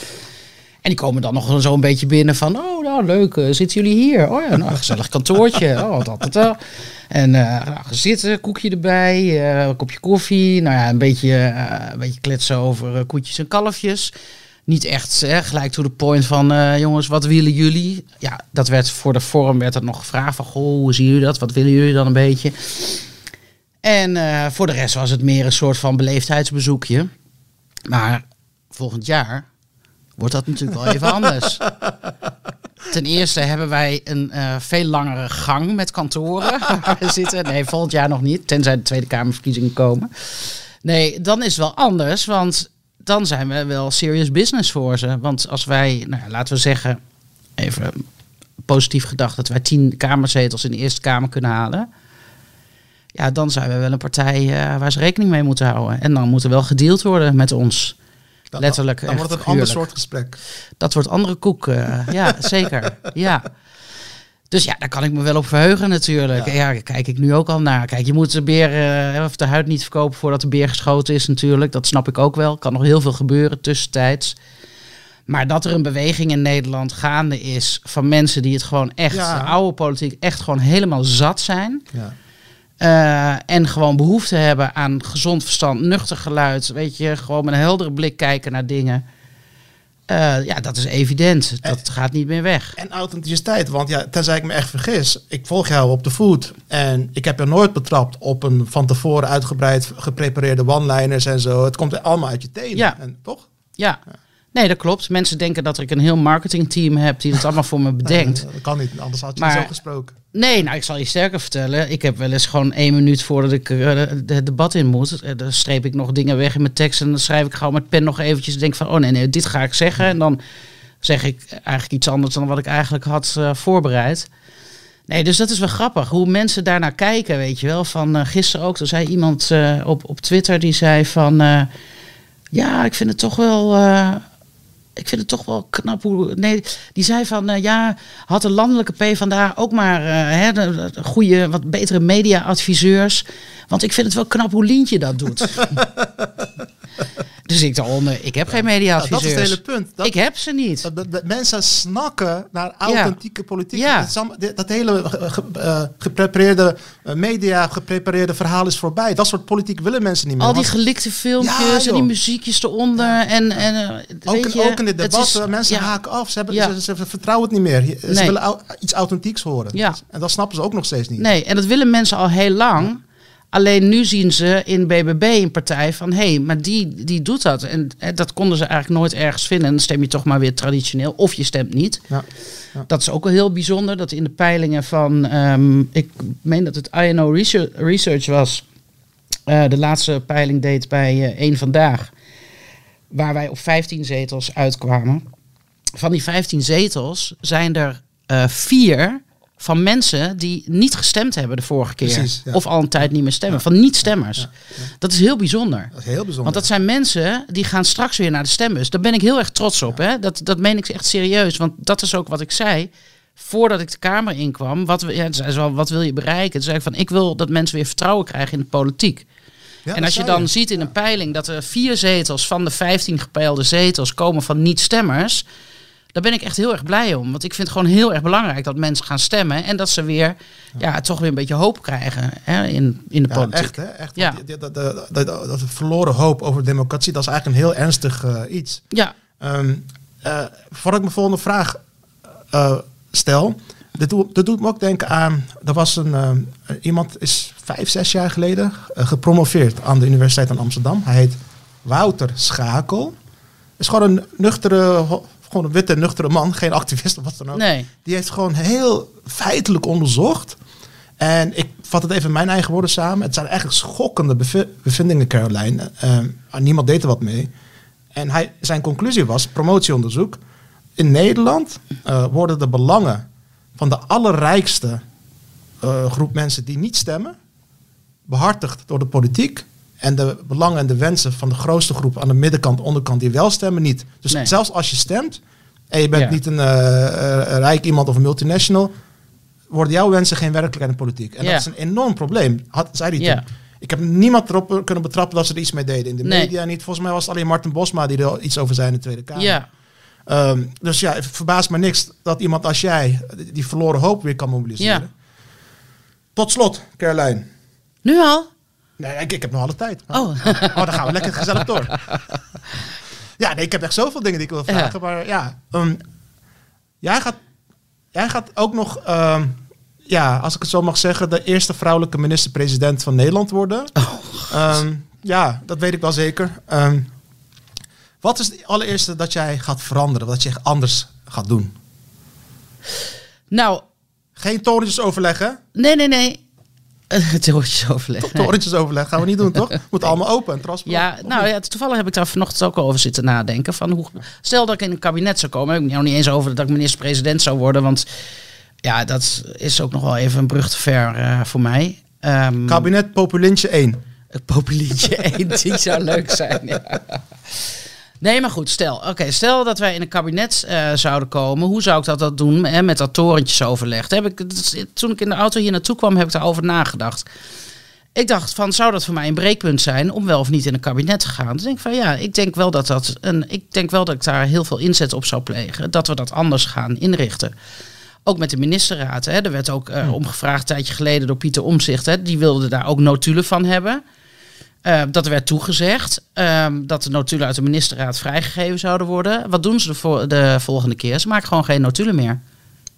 [SPEAKER 2] En die komen dan nog zo een beetje binnen van, oh, nou leuk, eh, zitten jullie hier? Oh ja, nou, gezellig kantoortje. Oh, dat, dat, dat. En uh, nou, zitten, koekje erbij, uh, een kopje koffie. Nou ja, een beetje, een beetje kletsen over koetjes en kalfjes. Niet echt hè, gelijk to the point van, jongens, wat willen jullie? Ja, dat werd voor de forum werd dat nog gevraagd van, goh, hoe zien jullie dat? Wat willen jullie dan een beetje? En voor de rest was het meer een soort van beleefdheidsbezoekje. Maar volgend jaar wordt dat natuurlijk wel even anders. Ten eerste hebben wij een uh, veel langere gang met kantoren waar we zitten. Nee, volgend jaar nog niet, tenzij de Tweede Kamerverkiezingen komen. Nee, dan is het wel anders, want dan zijn we wel serious business voor ze. Want als wij, nou, laten we zeggen, even positief gedacht, dat wij tien kamerzetels in de Eerste Kamer kunnen halen. Ja, dan zijn we wel een partij uh, waar ze rekening mee moeten houden. En dan moet er wel gedeeld worden met ons.
[SPEAKER 1] Dat,
[SPEAKER 2] Letterlijk.
[SPEAKER 1] Dan wordt het een ander soort gesprek.
[SPEAKER 2] Dat wordt andere koek. Uh, ja, zeker. Ja. Dus ja, daar kan ik me wel op verheugen natuurlijk. Ja, ja kijk ik nu ook al naar. Kijk, je moet de beer uh, of de huid niet verkopen voordat de beer geschoten is natuurlijk. Dat snap ik ook wel. Kan nog heel veel gebeuren tussentijds. Maar dat er een beweging in Nederland gaande is van mensen die het gewoon echt, ja. de oude politiek, echt gewoon helemaal zat zijn.
[SPEAKER 1] Ja.
[SPEAKER 2] Uh, en gewoon behoefte hebben aan gezond verstand, nuchter geluid. Weet je, gewoon met een heldere blik kijken naar dingen. Uh, ja, dat is evident. Dat en, gaat niet meer weg.
[SPEAKER 1] En authenticiteit, want ja, tenzij ik me echt vergis, ik volg jou op de voet en ik heb je nooit betrapt op een van tevoren uitgebreid geprepareerde one-liners en zo. Het komt allemaal uit je tenen,
[SPEAKER 2] ja.
[SPEAKER 1] en, toch?
[SPEAKER 2] Ja. ja. Nee, dat klopt. Mensen denken dat ik een heel marketingteam heb die het allemaal voor me bedenkt.
[SPEAKER 1] Dat kan niet, anders had je maar, zo gesproken.
[SPEAKER 2] Nee, nou ik zal je sterker vertellen. Ik heb wel eens gewoon één minuut voordat ik het debat in moet. Uh, dan streep ik nog dingen weg in mijn tekst en dan schrijf ik gewoon met pen nog eventjes. Denk van, oh nee, nee, dit ga ik zeggen. En dan zeg ik eigenlijk iets anders dan wat ik eigenlijk had uh, voorbereid. Nee, dus dat is wel grappig. Hoe mensen daarnaar kijken, weet je wel. Van gisteren ook, er zei iemand op, op Twitter die zei van... ja, ik vind het toch wel ik vind het toch wel knap hoe. Nee, die zei van uh, ja, had de landelijke PvdA ook maar uh, hè, de, de goede, wat betere media-adviseurs. Want ik vind het wel knap hoe Lientje dat doet. dus ik nee, ik heb geen media-adviseurs.
[SPEAKER 1] dat is het hele punt. Dat,
[SPEAKER 2] ik heb ze niet.
[SPEAKER 1] Dat, dat, mensen snakken naar authentieke ja. politiek.
[SPEAKER 2] Ja.
[SPEAKER 1] Dat, dat, hele ge, uh, geprepareerde media, geprepareerde verhaal is voorbij. Dat soort politiek willen mensen niet meer.
[SPEAKER 2] Al die gelikte filmpjes ja, en die muziekjes eronder. En, en,
[SPEAKER 1] ook,
[SPEAKER 2] weet je,
[SPEAKER 1] ook in dit debat, is, mensen haken af. Ze, hebben, ze, ze, vertrouwen het niet meer. Ze nee. willen iets authentieks horen.
[SPEAKER 2] Ja.
[SPEAKER 1] En dat snappen ze ook nog steeds niet.
[SPEAKER 2] Nee, en dat willen mensen al heel lang. Alleen nu zien ze in BBB een partij van... hé, hey, maar die, die doet dat. En hè, dat konden ze eigenlijk nooit ergens vinden. En dan stem je toch maar weer traditioneel. Of je stemt niet.
[SPEAKER 1] Ja. Ja.
[SPEAKER 2] Dat is ook wel heel bijzonder. Dat in de peilingen van... Um, ik meen dat het INO Research, Research was... Uh, de laatste peiling deed bij uh, één Vandaag... waar wij op 15 zetels uitkwamen. Van die 15 zetels zijn er uh, vier van mensen die niet gestemd hebben de vorige keer.
[SPEAKER 1] Precies, ja.
[SPEAKER 2] Of al een tijd niet meer stemmen. Ja. Van niet-stemmers.
[SPEAKER 1] Ja,
[SPEAKER 2] dat is heel bijzonder.
[SPEAKER 1] Dat is heel bijzonder.
[SPEAKER 2] Want dat zijn mensen die gaan straks weer naar de stembus. Daar ben ik heel erg trots op. Hè? Dat, dat meen ik echt serieus. Want dat is ook wat ik zei. Voordat ik de Kamer inkwam. Wat, ja, zei wat wil je bereiken? Toen zei ik van, ik wil dat mensen weer vertrouwen krijgen in de politiek. En als je dan je. ziet in een peiling dat er vier zetels van de 15 gepeilde zetels komen van niet-stemmers. Daar ben ik echt heel erg blij om. Want ik vind het gewoon heel erg belangrijk dat mensen gaan stemmen. En dat ze weer ja. toch weer een beetje hoop krijgen hè, in, in de
[SPEAKER 1] ja,
[SPEAKER 2] politiek.
[SPEAKER 1] Echt, hè? Echt.
[SPEAKER 2] Ja.
[SPEAKER 1] Dat, dat, dat, verloren hoop over democratie, dat is eigenlijk een heel ernstig uh, iets.
[SPEAKER 2] Ja.
[SPEAKER 1] Um, uh, voordat ik mijn volgende vraag uh, stel. Dit doet, dit doet me ook denken aan. Er was een. Uh, iemand is vijf, zes jaar geleden gepromoveerd aan de Universiteit van Amsterdam. Hij heet Wouter Schakel. Is gewoon een nuchtere gewoon een witte, nuchtere man, geen activist of wat dan ook.
[SPEAKER 2] Nee.
[SPEAKER 1] Die heeft gewoon heel feitelijk onderzocht. En ik vat het even in mijn eigen woorden samen. Het zijn eigenlijk schokkende bevindingen, Caroline. Uh, niemand deed er wat mee. En hij, zijn conclusie was, promotieonderzoek. In Nederland uh, worden de belangen van de allerrijkste uh, groep mensen die niet stemmen, behartigd door de politiek. En de belangen en de wensen van de grootste groep aan de middenkant, onderkant, die wel stemmen, niet. Dus
[SPEAKER 2] Nee.
[SPEAKER 1] zelfs als je stemt en je bent
[SPEAKER 2] Ja.
[SPEAKER 1] niet een eh, eh, rijk iemand of een multinational, worden jouw wensen geen werkelijkheid in politiek. En
[SPEAKER 2] Ja.
[SPEAKER 1] dat is een enorm probleem, had, zei hij
[SPEAKER 2] Ja.
[SPEAKER 1] toen. Ik heb niemand erop kunnen betrappen dat ze er iets mee deden. In de
[SPEAKER 2] Nee.
[SPEAKER 1] media niet. Volgens mij was het alleen Martin Bosma die er iets over zei in de Tweede Kamer.
[SPEAKER 2] Ja,
[SPEAKER 1] Ehm, dus ja, het verbaast me niks dat iemand als jij die- die verloren hoop weer kan mobiliseren.
[SPEAKER 2] Ja.
[SPEAKER 1] Tot slot, Caroline.
[SPEAKER 2] nu al?
[SPEAKER 1] Nee, ik, ik heb nog alle tijd.
[SPEAKER 2] Oh,
[SPEAKER 1] Oh, dan gaan we lekker gezellig door. Ja, nee, ik heb echt zoveel dingen die ik wil vragen.
[SPEAKER 2] Ja.
[SPEAKER 1] Maar ja, ehm, jij, gaat, jij gaat ook nog, ehm, ja, als ik het zo mag zeggen, de eerste vrouwelijke minister-president van Nederland worden. Ehm, ja, dat weet ik wel zeker. Wat is het allereerste dat jij gaat veranderen, wat je echt anders gaat doen?
[SPEAKER 2] nou,
[SPEAKER 1] Geen torentjes overleggen.
[SPEAKER 2] nee, nee, nee. Het overleg.
[SPEAKER 1] Torentjes overleggen gaan we niet doen, toch? Moet allemaal open en transparant.
[SPEAKER 2] Ja, nou ja, toevallig heb ik daar vanochtend ook over zitten nadenken. Van hoe, stel dat ik in een kabinet zou komen, heb ik nou niet eens over dat ik minister-president zou worden. Want ja, dat is ook nog wel even een brug te ver eh, voor mij. Ehm
[SPEAKER 1] Kabinet Populintje 1.
[SPEAKER 2] Het populietje 1, die zou leuk zijn. Ja. Nee, maar goed, stel, oké, stel dat wij in een kabinet eh, zouden komen. Hoe zou ik dat, dat doen hè, met dat torentjesoverleg? Heb ik, toen ik in de auto hier naartoe kwam, heb ik daarover nagedacht. Ik dacht van, zou dat voor mij een breekpunt zijn om wel of niet in een kabinet te gaan? Dus denk ik van, ja, ik denk wel dat dat een, ik denk wel dat ik daar heel veel inzet op zou plegen. Dat we dat anders gaan inrichten. Ook met de ministerraad. Hè. Er werd ook eh, om gevraagd een tijdje geleden door Pieter Omzicht. Die wilde daar ook notulen van hebben. Eh, dat werd toegezegd. ehm, dat de notulen uit de ministerraad vrijgegeven zouden worden. Wat doen ze de, vo- de volgende keer? Ze maken gewoon geen notulen meer.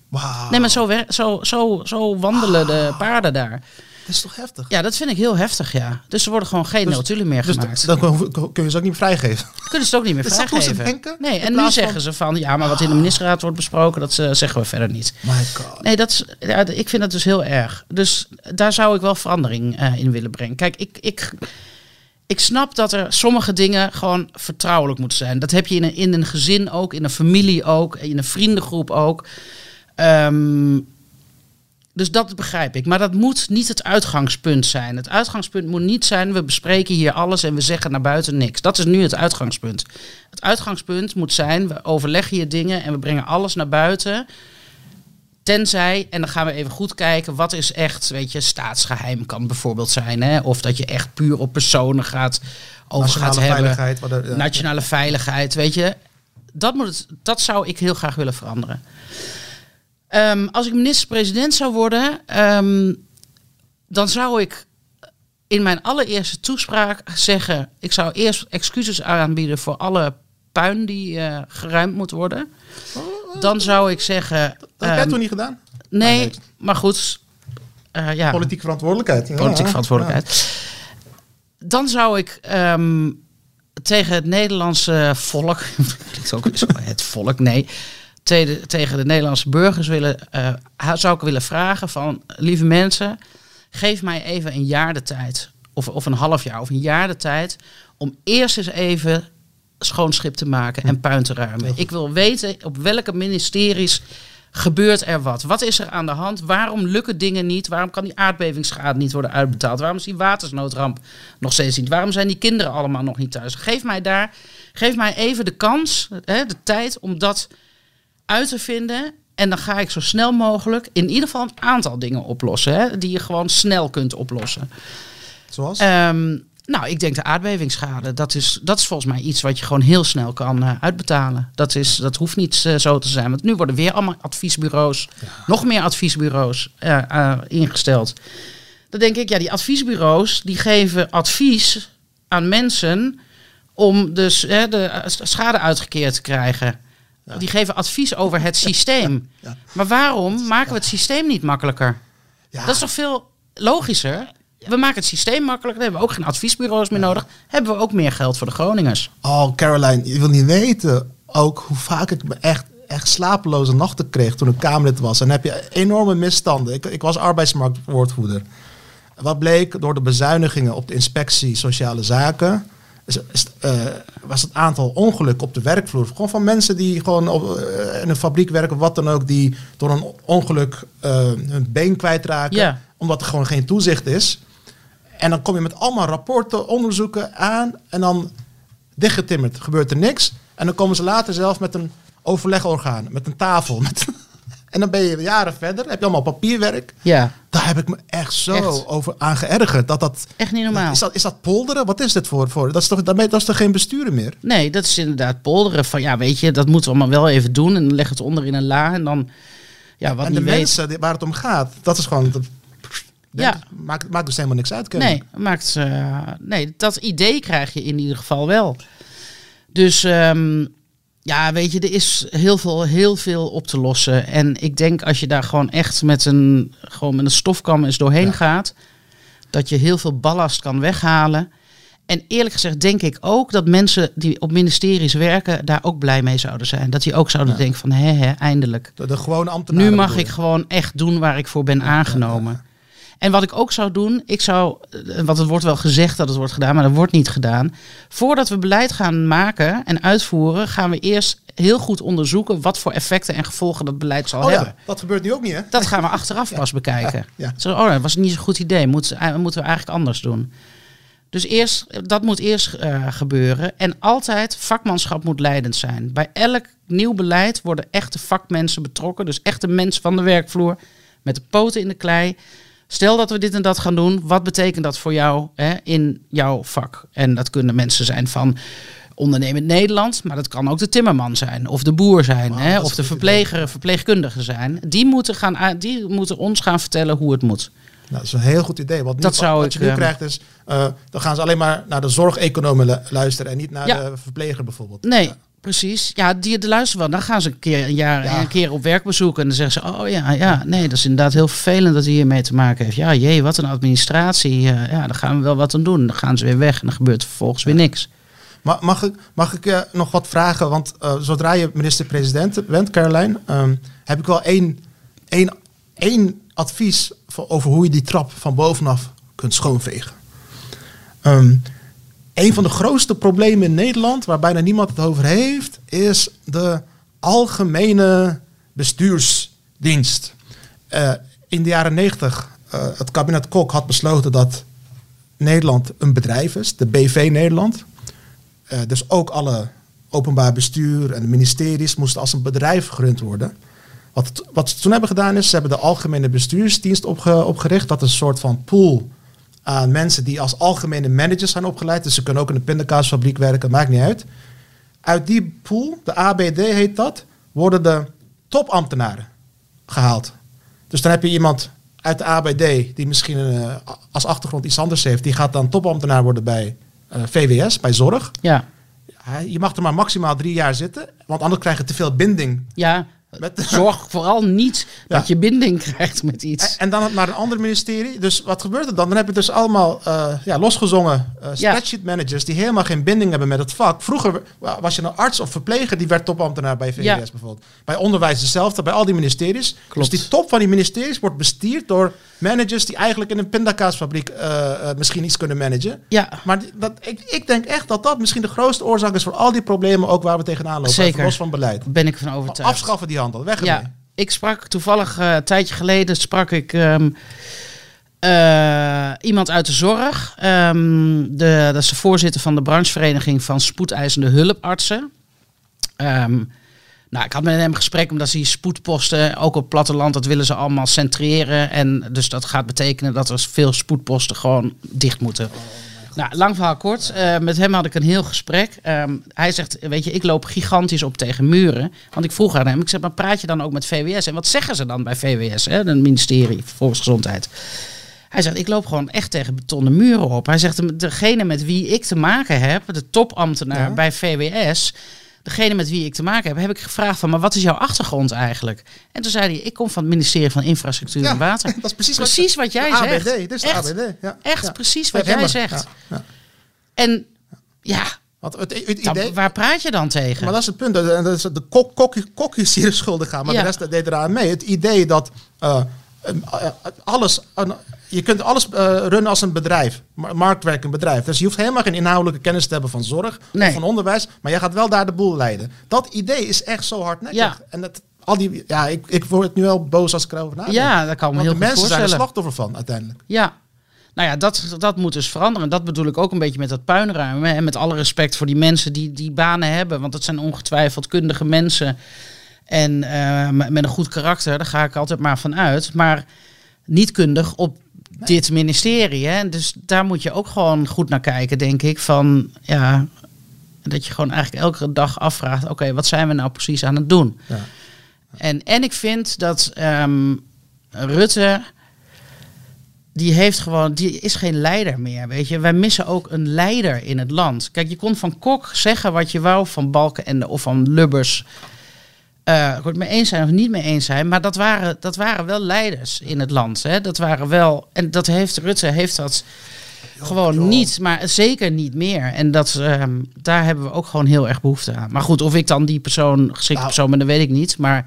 [SPEAKER 1] Wauw.
[SPEAKER 2] Nee, maar zo, zo, zo, zo wandelen de paarden daar.
[SPEAKER 1] Dat is toch heftig?
[SPEAKER 2] Ja, dat vind ik heel heftig, ja. Dus er worden gewoon geen
[SPEAKER 1] Dus-
[SPEAKER 2] notulen meer
[SPEAKER 1] Dus
[SPEAKER 2] gemaakt.
[SPEAKER 1] dan kun je ze ook niet vrijgeven.
[SPEAKER 2] kunnen ze het ook niet meer
[SPEAKER 1] dat ze
[SPEAKER 2] vrijgeven.
[SPEAKER 1] denken?
[SPEAKER 2] Nee, en nu
[SPEAKER 1] van-
[SPEAKER 2] zeggen ze van... ja, maar wat in de ministerraad wordt besproken... dat zeggen we verder niet.
[SPEAKER 1] My god.
[SPEAKER 2] Nee, dat is, ja, ik vind dat dus heel erg. Dus daar zou ik wel verandering eh, in willen brengen. Kijk, ik, ik, ik snap dat er sommige dingen gewoon vertrouwelijk moeten zijn. Dat heb je in een, in een gezin ook, in een familie ook, in een vriendengroep ook. Ehm, dus dat begrijp ik. Maar dat moet niet het uitgangspunt zijn. Het uitgangspunt moet niet zijn, we bespreken hier alles en we zeggen naar buiten niks. Dat is nu het uitgangspunt. Het uitgangspunt moet zijn, we overleggen hier dingen en we brengen alles naar buiten. Tenzij, en dan gaan we even goed kijken, wat is echt, weet je, staatsgeheim kan bijvoorbeeld zijn. Hè? Of dat je echt puur op personen gaat, over
[SPEAKER 1] Nationale
[SPEAKER 2] gaat hebben.
[SPEAKER 1] veiligheid. Wat ja.
[SPEAKER 2] Nationale veiligheid, weet je. Dat, moet het, dat zou ik heel graag willen veranderen. Ehm, als ik minister-president zou worden, ehm, dan zou ik in mijn allereerste toespraak zeggen... ik zou eerst excuses aanbieden voor alle puin die eh, geruimd moet worden. Dan zou ik zeggen...
[SPEAKER 1] Dat heb jij
[SPEAKER 2] ehm,
[SPEAKER 1] toen niet gedaan?
[SPEAKER 2] nee,
[SPEAKER 1] nee.
[SPEAKER 2] maar goed. eh, ja.
[SPEAKER 1] Politieke verantwoordelijkheid. Ja,
[SPEAKER 2] Politieke
[SPEAKER 1] ja.
[SPEAKER 2] verantwoordelijkheid. Dan zou ik ehm, tegen het Nederlandse volk, het volk, nee, tegen, tegen de Nederlandse burgers willen, eh, zou ik willen vragen van, lieve mensen, geef mij even een jaar de tijd, of, of een half jaar, of een jaar de tijd, om eerst eens even schoon schip te maken en puin te ruimen. Ik wil weten op welke ministeries gebeurt er wat? Wat is er aan de hand? Waarom lukken dingen niet? Waarom kan die aardbevingsschade niet worden uitbetaald? Waarom is die watersnoodramp nog steeds niet? Waarom zijn die kinderen allemaal nog niet thuis? Geef mij daar, geef mij even de kans, hè, de tijd om dat uit te vinden. En dan ga ik zo snel mogelijk in ieder geval een aantal dingen oplossen. Hè, die je gewoon snel kunt oplossen.
[SPEAKER 1] Zoals?
[SPEAKER 2] Ehm, nou, ik denk de aardbevingsschade. Dat is, dat is volgens mij iets wat je gewoon heel snel kan eh, uitbetalen. Dat, is, dat hoeft niet eh, zo te zijn. Want nu worden weer allemaal adviesbureaus, nog meer adviesbureaus eh, ingesteld. Dan denk ik, ja, die adviesbureaus die geven advies aan mensen om dus de schade uitgekeerd te krijgen. Die geven advies over het systeem.
[SPEAKER 1] Ja.
[SPEAKER 2] Maar waarom maken we het systeem niet makkelijker? Dat is toch veel logischer? We maken het systeem makkelijker. Dan hebben we ook geen adviesbureaus meer nodig. Hebben we ook meer geld voor de Groningers.
[SPEAKER 1] Oh, Caroline, je wil niet weten ook hoe vaak ik me echt, echt slapeloze nachten kreeg toen ik Kamerlid was. En dan heb je enorme misstanden. Ik, ik was arbeidsmarktwoordvoerder. Wat bleek door de bezuinigingen op de inspectie sociale zaken. Eh, was het aantal ongelukken op de werkvloer. Gewoon van mensen die gewoon op, eh, in een fabriek werken, wat dan ook, die door een ongeluk eh, hun been kwijtraken. Omdat er gewoon geen toezicht is. En dan kom je met allemaal rapporten, onderzoeken aan. En dan dichtgetimmerd, gebeurt er niks. En dan komen ze later zelf met een overlegorgaan, met een tafel. Met En dan ben je jaren verder, heb je allemaal papierwerk.
[SPEAKER 2] Ja,
[SPEAKER 1] Daar heb ik me echt zo
[SPEAKER 2] Echt.
[SPEAKER 1] over aan geërgerd. Dat dat,
[SPEAKER 2] echt niet normaal.
[SPEAKER 1] is, dat, is dat polderen? Wat is dit voor? voor? Dat, is toch, daarmee, dat is toch geen besturen meer?
[SPEAKER 2] Nee, dat is inderdaad polderen. Van ja, weet je, dat moeten we allemaal wel even doen. En dan leg het onder in een la. En dan, ja, wat
[SPEAKER 1] en de
[SPEAKER 2] weet.
[SPEAKER 1] mensen waar het om gaat, dat is gewoon... Dat,
[SPEAKER 2] Ja.
[SPEAKER 1] maakt, maakt dus helemaal niks uit. Kevin.
[SPEAKER 2] Nee, maakt, eh, nee, dat idee krijg je in ieder geval wel. Dus ehm, ja, weet je, er is heel veel, heel veel op te lossen. En ik denk als je daar gewoon echt met een, gewoon met een stofkam eens doorheen
[SPEAKER 1] Ja.
[SPEAKER 2] gaat, dat je heel veel ballast kan weghalen. En eerlijk gezegd denk ik ook dat mensen die op ministeries werken daar ook blij mee zouden zijn. Dat die ook zouden
[SPEAKER 1] Ja.
[SPEAKER 2] denken van, hè, hè, eindelijk.
[SPEAKER 1] De, de gewone ambtenaren.
[SPEAKER 2] Nu mag ik gewoon echt doen waar ik voor ben aangenomen. En wat ik ook zou doen, ik zou, eh, want het wordt wel gezegd dat het wordt gedaan, maar dat wordt niet gedaan. Voordat we beleid gaan maken en uitvoeren, gaan we eerst heel goed onderzoeken wat voor effecten en gevolgen dat beleid zal
[SPEAKER 1] Oh
[SPEAKER 2] hebben.
[SPEAKER 1] ja, dat gebeurt nu ook niet, hè?
[SPEAKER 2] Dat gaan we achteraf pas bekijken.
[SPEAKER 1] Ja.
[SPEAKER 2] Zo, oh, dat was niet zo'n goed idee. Moet, eh, moeten we eigenlijk anders doen. Dus eerst, dat moet eerst eh, gebeuren. En altijd, vakmanschap moet leidend zijn. Bij elk nieuw beleid worden echte vakmensen betrokken. Dus echte mensen van de werkvloer. Met de poten in de klei. Stel dat we dit en dat gaan doen. Wat betekent dat voor jou hè, in jouw vak? En dat kunnen mensen zijn van ondernemend Nederland. Maar dat kan ook de timmerman zijn. Of de boer zijn. Hè, of de verpleger, verpleegkundige zijn. Die moeten, gaan, die moeten ons gaan vertellen hoe het moet.
[SPEAKER 1] Nou, dat is een heel goed idee. Want nu,
[SPEAKER 2] Dat zou
[SPEAKER 1] wat je nu
[SPEAKER 2] eh,
[SPEAKER 1] krijgt is, eh, dan gaan ze alleen maar naar de zorgeconomen lu- luisteren en niet naar
[SPEAKER 2] Ja.
[SPEAKER 1] de verpleger bijvoorbeeld.
[SPEAKER 2] Nee,
[SPEAKER 1] Ja.
[SPEAKER 2] Precies. Ja, die de luisteren wel. Dan gaan ze een keer een jaar
[SPEAKER 1] Ja.
[SPEAKER 2] een keer op werkbezoek en dan zeggen ze: Oh ja, ja, nee, dat is inderdaad heel vervelend dat hij hiermee te maken heeft. Ja, jee, wat een administratie. Eh, ja, daar gaan we wel wat aan doen. Dan gaan ze weer weg en dan gebeurt er vervolgens weer niks.
[SPEAKER 1] Ma- mag ik, mag ik eh, nog wat vragen? Want eh, zodra je minister-president bent, Caroline, ehm, heb ik wel één, één, één advies voor, over hoe je die trap van bovenaf kunt schoonvegen. Ehm, een van de grootste problemen in Nederland, waar bijna niemand het over heeft, is de algemene bestuursdienst. Eh, in de jaren 90, eh, het kabinet Kok had besloten dat Nederland een bedrijf is, de BV Nederland. Eh, dus ook alle openbaar bestuur en de ministeries moesten als een bedrijf gerund worden. Wat, wat ze toen hebben gedaan is, ze hebben de Algemene Bestuursdienst opge- opgericht. Dat is een soort van pool aan mensen die als algemene managers zijn opgeleid. Dus ze kunnen ook in de pindakaasfabriek werken, maakt niet uit. Uit die pool, de ABD heet dat, worden de topambtenaren gehaald. Dus dan heb je iemand uit de ABD die misschien eh, als achtergrond iets anders heeft. Die gaat dan topambtenaar worden bij eh, VWS, bij zorg.
[SPEAKER 2] Ja,
[SPEAKER 1] Je mag er maar maximaal drie jaar zitten, want anders krijg je te veel binding.
[SPEAKER 2] ja.
[SPEAKER 1] Met
[SPEAKER 2] Zorg vooral niet
[SPEAKER 1] Ja.
[SPEAKER 2] dat je binding krijgt met iets.
[SPEAKER 1] En, dan naar een ander ministerie. Dus wat gebeurt er dan? Dan heb je dus allemaal eh, ja, losgezongen
[SPEAKER 2] Ja.
[SPEAKER 1] spreadsheet managers die helemaal geen binding hebben met het vak. Vroeger wa- was je een arts of verpleger die werd topambtenaar bij VWS bijvoorbeeld. Bij onderwijs hetzelfde, bij al die ministeries.
[SPEAKER 2] Klopt.
[SPEAKER 1] Dus die top van die ministeries wordt bestuurd door managers die eigenlijk in een pindakaasfabriek eh, misschien iets kunnen managen.
[SPEAKER 2] Ja,
[SPEAKER 1] Maar die- dat, ik, ik denk echt dat dat misschien de grootste oorzaak is voor al die problemen ook waar we tegenaan lopen.
[SPEAKER 2] Zeker.
[SPEAKER 1] Los van beleid.
[SPEAKER 2] ben ik van overtuigd.
[SPEAKER 1] Afschaffen die weg ermee.
[SPEAKER 2] Ja, ik sprak toevallig eh, een tijdje geleden sprak ik ehm, eh, iemand uit de zorg. Ehm, de, dat is de voorzitter van de branchevereniging van spoedeisende hulpartsen. Ehm, nou, ik had met hem een gesprek omdat ze die spoedposten, ook op het platteland, dat willen ze allemaal centreren. En dus dat gaat betekenen dat er veel spoedposten gewoon dicht moeten. Nou, lang verhaal kort. Eh, met hem had ik een heel gesprek. Ehm, hij zegt, weet je, ik loop gigantisch op tegen muren. Want ik vroeg aan hem, ik zeg, maar praat je dan ook met VWS? En wat zeggen ze dan bij VWS, hè, het ministerie voor Volksgezondheid? Hij zegt, ik loop gewoon echt tegen betonnen muren op. Hij zegt, degene met wie ik te maken heb, de topambtenaar
[SPEAKER 1] Ja.
[SPEAKER 2] bij VWS... Degene met wie ik te maken heb, heb ik gevraagd van, maar wat is jouw achtergrond eigenlijk? En toen zei hij, ik kom van het ministerie van Infrastructuur en Water.
[SPEAKER 1] dat is precies,
[SPEAKER 2] Precies wat jij zegt.
[SPEAKER 1] ABD, dit is de
[SPEAKER 2] Echt.
[SPEAKER 1] ABD. Ja.
[SPEAKER 2] Echt
[SPEAKER 1] Ja.
[SPEAKER 2] precies wat jij zegt. En ja,
[SPEAKER 1] Want het, het
[SPEAKER 2] dan-
[SPEAKER 1] idee,
[SPEAKER 2] waar praat je dan tegen?
[SPEAKER 1] maar dat is het punt. En dat is de kok, kokkie, kokkies die er schuldig gaan, maar de rest deed eraan mee. Het idee dat eh, eh, alles, eh, je kunt alles eh, runnen als een bedrijf, ma- marktwerkend bedrijf. Dus je hoeft helemaal geen inhoudelijke kennis te hebben van zorg
[SPEAKER 2] Nee.
[SPEAKER 1] of van onderwijs, maar jij gaat wel daar de boel leiden. Dat idee is echt zo hardnekkig.
[SPEAKER 2] Ja.
[SPEAKER 1] En dat, al die, ja, ik, ik word nu wel boos als ik erover nadenk.
[SPEAKER 2] Ja, dat kan me
[SPEAKER 1] Want
[SPEAKER 2] heel
[SPEAKER 1] de mensen zijn er slachtoffer van uiteindelijk.
[SPEAKER 2] Ja. Nou ja, dat, dat moet dus veranderen. Dat bedoel ik ook een beetje met dat puinruimen. En met alle respect voor die mensen die die banen hebben. Want dat zijn ongetwijfeld kundige mensen. En eh, met een goed karakter, daar ga ik altijd maar van uit. Maar niet kundig op dit ministerie. Hè? Dus daar moet je ook gewoon goed naar kijken, denk ik. Van ja, dat je gewoon eigenlijk elke dag afvraagt: oké, wat zijn we nou precies aan het doen?
[SPEAKER 1] Ja.
[SPEAKER 2] En, en ik vind dat ehm, Rutte. Die heeft gewoon, die is geen leider meer, weet je. Wij missen ook een leider in het land. Kijk, je kon van Kok zeggen wat je wou, van Balkenende of van Lubbers. Ik het mee eens zijn of niet mee eens zijn, maar dat waren, dat waren wel leiders in het land. Hè? Dat waren wel, en dat heeft Rutte heeft dat gewoon
[SPEAKER 1] joh.
[SPEAKER 2] niet, maar zeker niet meer. En dat, ehm, daar hebben we ook gewoon heel erg behoefte aan. Maar goed, of ik dan die persoon, geschikte
[SPEAKER 1] Nou.
[SPEAKER 2] persoon ben, dat weet ik niet. Maar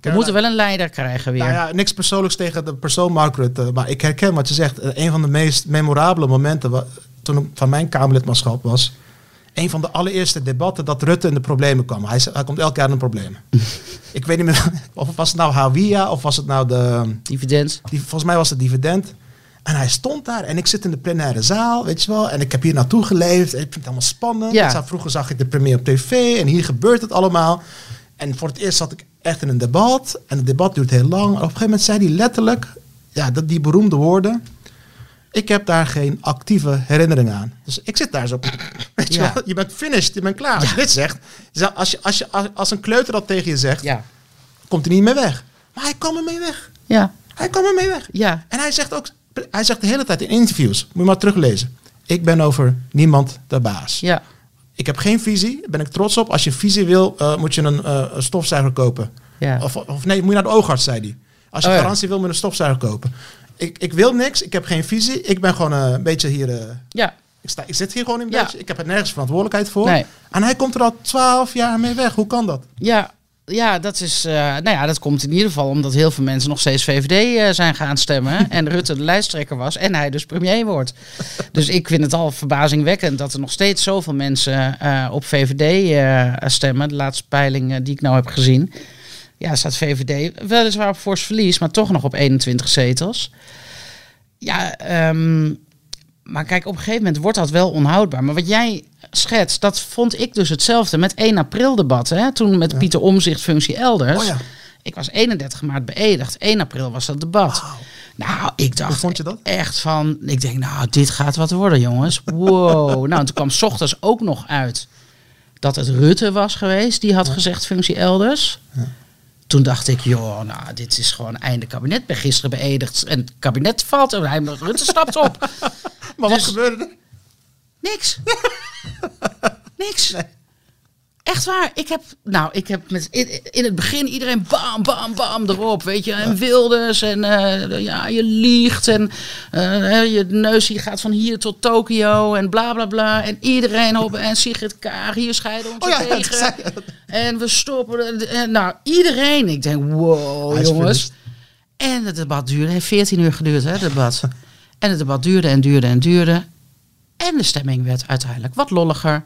[SPEAKER 2] we moeten wel een leider krijgen weer.
[SPEAKER 1] Nou ja, niks persoonlijks tegen de persoon Mark Rutte. Maar ik herken wat je zegt. Eh, Een van de meest memorabele momenten toen ik van mijn Kamerlidmaatschap was. Een van de allereerste debatten dat Rutte in de problemen kwam. Hij, hij komt elk jaar in de problemen. ik weet niet meer, of was het nou Hawia of was het nou de...
[SPEAKER 2] Dividend.
[SPEAKER 1] Die, volgens mij was het dividend. En hij stond daar en ik zit in de plenaire zaal, weet je wel. En ik heb hier naartoe geleefd. En ik vind het allemaal spannend.
[SPEAKER 2] Ja.
[SPEAKER 1] Ik zag- vroeger zag ik de premier op tv en hier gebeurt het allemaal. En voor het eerst zat ik echt in een debat. En het debat duurt heel lang. En op een gegeven moment zei hij letterlijk, ja, dat, die beroemde woorden. Ik heb daar geen actieve herinnering aan. Dus ik zit daar zo. Weet je
[SPEAKER 2] Ja.
[SPEAKER 1] wel, je bent finished, je bent klaar. Als je dit zegt, als, je, als, je, als, als een kleuter dat tegen je zegt,
[SPEAKER 2] Ja.
[SPEAKER 1] komt hij niet meer weg. Maar hij kwam ermee weg.
[SPEAKER 2] Ja.
[SPEAKER 1] Hij kwam ermee weg.
[SPEAKER 2] Ja.
[SPEAKER 1] En hij zegt ook, hij zegt de hele tijd in interviews, moet je maar teruglezen. Ik ben over niemand de baas.
[SPEAKER 2] Ja.
[SPEAKER 1] Ik heb geen visie, daar ben ik trots op. Als je visie wil, eh, moet je een, eh, een stofzuiger kopen.
[SPEAKER 2] Ja.
[SPEAKER 1] Of, of nee, moet je naar de oogarts, zei hij. Als je
[SPEAKER 2] Oh ja.
[SPEAKER 1] garantie wil, moet je een stofzuiger kopen. Ik, ik wil niks, ik heb geen visie. Ik ben gewoon eh, een beetje hier... eh,
[SPEAKER 2] Ja.
[SPEAKER 1] ik, sta, ik zit hier gewoon een
[SPEAKER 2] Ja.
[SPEAKER 1] beetje. Ik heb er nergens verantwoordelijkheid voor.
[SPEAKER 2] Nee.
[SPEAKER 1] En hij komt er al twaalf jaar mee weg. Hoe kan dat?
[SPEAKER 2] Ja. Ja, dat is. eh, nou ja, dat komt in ieder geval omdat heel veel mensen nog steeds VVD zijn gaan stemmen. en Rutte de lijsttrekker was en hij dus premier wordt. Dus ik vind het al verbazingwekkend dat er nog steeds zoveel mensen op VVD stemmen. De laatste peiling die ik nou heb gezien. Ja, staat VVD weliswaar op fors verlies, maar toch nog op 21 zetels. Ja, ehm, maar kijk, op een gegeven moment wordt dat wel onhoudbaar. Maar wat jij schetst, dat vond ik dus hetzelfde met 1 april debat. Hè? Toen met Pieter Omzicht functie elders.
[SPEAKER 1] Oh ja.
[SPEAKER 2] Ik was 31 maart beëdigd. 1 april was dat debat. Nou, ik dacht
[SPEAKER 1] Hoe vond je dat?
[SPEAKER 2] echt van... Ik denk, nou, dit gaat wat worden, jongens. Wow. nou, en toen kwam 's ochtends ook nog uit dat het Rutte was geweest. Die had gezegd functie elders. Toen dacht ik, joh, nou, dit is gewoon einde kabinet. Ik ben gisteren beëdigd en het kabinet valt. En hij, Rutte stapt op.
[SPEAKER 1] Maar
[SPEAKER 2] Dus-
[SPEAKER 1] wat gebeurde er?
[SPEAKER 2] Niks. Niks. Echt waar. Ik heb, nou, ik heb met, in, in het begin iedereen bam, bam, bam erop. Weet je, en Wilders. En eh, ja, je liegt. En eh, je neus gaat van hier tot Tokio. En bla, bla, bla. En iedereen op. En Sigrid Kaag, hier scheiden ons
[SPEAKER 1] Oh ja,
[SPEAKER 2] tegen. En we stoppen. En, nou, iedereen. Ik denk, wow, jongens. En het debat duurde, heeft 14 uur geduurd, hè, het debat. En het debat duurde en duurde en duurde. En de stemming werd uiteindelijk wat lolliger.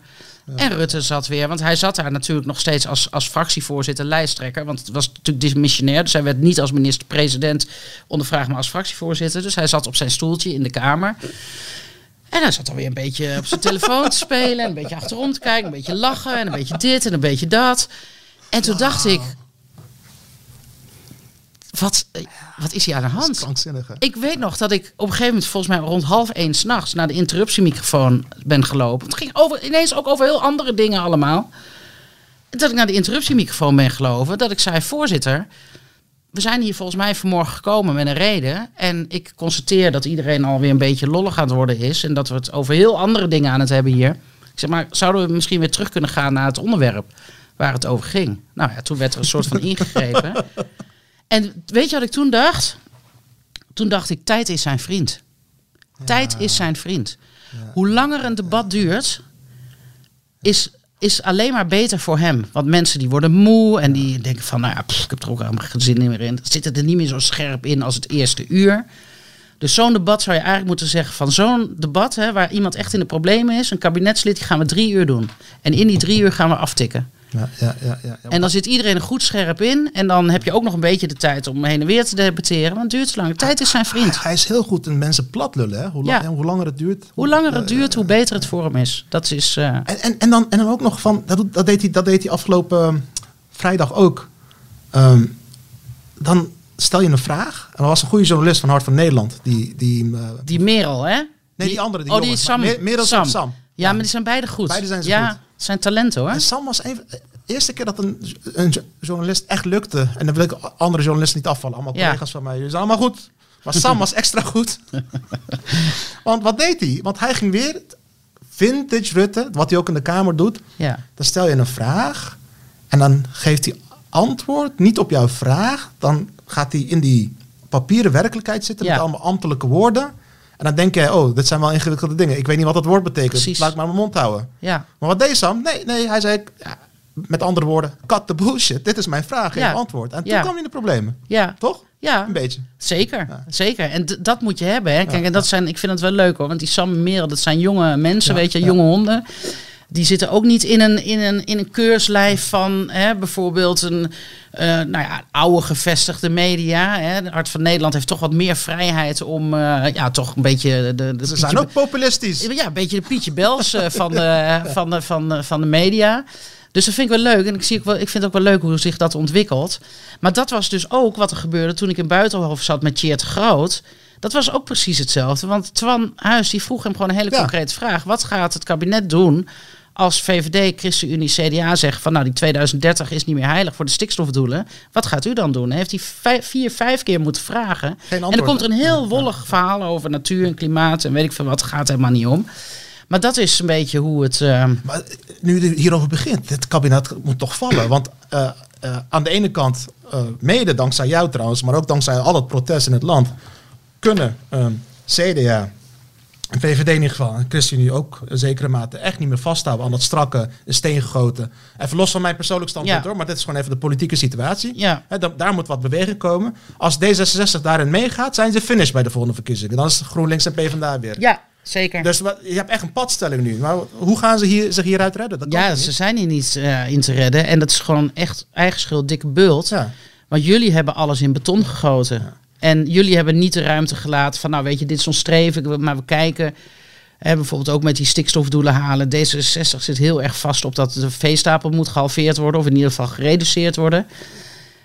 [SPEAKER 2] En Rutte zat weer, want hij zat daar natuurlijk nog steeds als, als fractievoorzitter, lijsttrekker. Want het was natuurlijk dismissionair, dus hij werd niet als minister-president ondervraagd, maar als fractievoorzitter. Dus hij zat op zijn stoeltje in de Kamer. En hij zat alweer een beetje op zijn telefoon te spelen. En een beetje achterom te kijken, een beetje lachen. En een beetje dit en een beetje dat. En toen dacht ik, wat, eh, wat is hier aan de
[SPEAKER 1] Dat is
[SPEAKER 2] hand? Ik weet nog dat ik op een gegeven moment, volgens mij rond half één s'nachts, naar de interruptiemicrofoon ben gelopen. Het ging over, ineens ook over heel andere dingen allemaal. Dat ik naar de interruptiemicrofoon ben gelopen. Dat ik zei, voorzitter, we zijn hier volgens mij vanmorgen gekomen met een reden. En ik constateer dat iedereen alweer een beetje lollig aan het worden is. En dat we het over heel andere dingen aan het hebben hier. Ik zeg maar, zouden we misschien weer terug kunnen gaan naar het onderwerp waar het over ging? Nou ja, toen werd er een soort van ingegrepen. En weet je wat ik toen dacht? Toen dacht ik, tijd is zijn vriend. Tijd is zijn vriend. Hoe langer een debat duurt, is, is alleen maar beter voor hem. Want mensen die worden moe en die denken van, nou ja, pff, ik heb er ook helemaal geen zin meer in. Zitten er niet meer zo scherp in als het eerste uur. Dus zo'n debat zou je eigenlijk moeten zeggen van zo'n debat hè, waar iemand echt in de problemen is, een kabinetslid, die gaan we drie uur doen. En in die drie uur gaan we aftikken.
[SPEAKER 1] Ja, ja, ja, ja.
[SPEAKER 2] En dan zit iedereen er goed scherp in. En dan heb je ook nog een beetje de tijd om heen en weer te debatteren. Want het duurt zo lang. Tijd is zijn vriend.
[SPEAKER 1] Hij, hij is heel goed in mensen plat lullen. Hè? Hoe, lang,
[SPEAKER 2] Ja.
[SPEAKER 1] hoe langer het duurt.
[SPEAKER 2] Hoe langer het duurt, hoe beter het voor hem is. Dat is. eh,
[SPEAKER 1] En, en, en, dan, en dan ook nog van, dat, dat, deed hij, dat deed hij afgelopen eh, vrijdag ook. ehm, dan stel je een vraag. En er was een goede journalist van Hart van Nederland. Die, die, eh,
[SPEAKER 2] Die Merel, hè?
[SPEAKER 1] Nee, die, andere. Die
[SPEAKER 2] oh, die
[SPEAKER 1] jongen.
[SPEAKER 2] Sam.
[SPEAKER 1] Merel
[SPEAKER 2] Sam.
[SPEAKER 1] Sam.
[SPEAKER 2] Ja, maar die zijn beide goed.
[SPEAKER 1] Beide zijn ze
[SPEAKER 2] ja,
[SPEAKER 1] goed.
[SPEAKER 2] zijn talenten hoor.
[SPEAKER 1] En Sam was een, de eerste keer dat een, een journalist echt lukte. En dan wil ik andere journalisten niet afvallen. Allemaal
[SPEAKER 2] Ja.
[SPEAKER 1] collega's van mij. Zijn allemaal goed. Maar Sam was extra goed. Want wat deed hij? Want hij ging weer vintage Rutte, wat hij ook in de Kamer doet.
[SPEAKER 2] Ja.
[SPEAKER 1] Dan stel je een vraag en dan geeft hij antwoord niet op jouw vraag. Dan gaat hij in die papieren werkelijkheid zitten
[SPEAKER 2] Ja.
[SPEAKER 1] met allemaal ambtelijke woorden. En dan denk je, oh, dit zijn wel ingewikkelde dingen. Ik weet niet wat dat woord betekent.
[SPEAKER 2] Precies.
[SPEAKER 1] Laat ik maar mijn mond houden.
[SPEAKER 2] Ja.
[SPEAKER 1] Maar wat deed Sam? Nee, nee, hij zei, ja, met andere woorden, cut the bullshit. Dit is mijn vraag, geef
[SPEAKER 2] Ja.
[SPEAKER 1] antwoord. En toen kwam je in de problemen.
[SPEAKER 2] Ja.
[SPEAKER 1] Toch?
[SPEAKER 2] Ja.
[SPEAKER 1] Een beetje.
[SPEAKER 2] Zeker,
[SPEAKER 1] Ja.
[SPEAKER 2] zeker. En dat moet je hebben. Hè. Kijk, en dat zijn, ik vind het wel leuk hoor. Want die Sam en Merel, dat zijn jonge mensen, weet je, jonge honden. Die zitten ook niet in een, in een, in een keurslijf van hè, bijvoorbeeld een eh, nou ja, oude gevestigde media. Hè. De Hart van Nederland heeft toch wat meer vrijheid om eh, ja, toch een beetje de, de
[SPEAKER 1] Ze
[SPEAKER 2] Pietje
[SPEAKER 1] zijn ook populistisch.
[SPEAKER 2] ja, een beetje de Pietje Bels eh, van, de, van, de, van, de, van de media. Dus dat vind ik wel leuk. En ik, zie ook wel, ik vind het ook wel leuk hoe zich dat ontwikkelt. Maar dat was dus ook wat er gebeurde toen ik in Buitenhof zat met Tjeerd Groot. Dat was ook precies hetzelfde. Want Twan Huis die vroeg hem gewoon een hele
[SPEAKER 1] Ja.
[SPEAKER 2] concrete vraag. Wat gaat het kabinet doen als VVD, ChristenUnie, CDA zeggen van nou die 2030 is niet meer heilig voor de stikstofdoelen. Wat gaat u dan doen? Heeft hij vijf, vier, vijf keer moeten vragen. En dan komt er een heel wollig verhaal over natuur en klimaat en weet ik veel wat. Gaat helemaal niet om. Maar dat is een beetje hoe het. eh,
[SPEAKER 1] Maar nu hierover begint, dit kabinet moet toch vallen. Want eh, eh, aan de ene kant, mede dankzij jou trouwens, maar ook dankzij al het protest in het land, kunnen ehm, CDA VVD in ieder geval, en ChristenUnie ook in zekere mate, echt niet meer vasthouden aan dat strakke een steen gegoten. Even los van mijn persoonlijk standpunt
[SPEAKER 2] Ja.
[SPEAKER 1] hoor, maar dit is gewoon even de politieke situatie.
[SPEAKER 2] ja,
[SPEAKER 1] da- daar moet wat beweging komen. Als D66 daarin meegaat, zijn ze finished bij de volgende verkiezingen. Dan is GroenLinks en PvdA weer.
[SPEAKER 2] ja, zeker.
[SPEAKER 1] Dus wat- je hebt echt een padstelling nu. Maar hoe gaan ze hier, zich hieruit redden? Dat
[SPEAKER 2] ja, ze zijn hier niet eh, in te redden. En dat is gewoon echt eigen schuld, dikke bult.
[SPEAKER 1] Ja.
[SPEAKER 2] Want jullie hebben alles in beton gegoten. En jullie hebben niet de ruimte gelaten van, nou weet je, dit is ons streven, maar we kijken. Hè, bijvoorbeeld ook met die stikstofdoelen halen. D66 zit heel erg vast op dat de veestapel moet gehalveerd worden, of in ieder geval gereduceerd worden.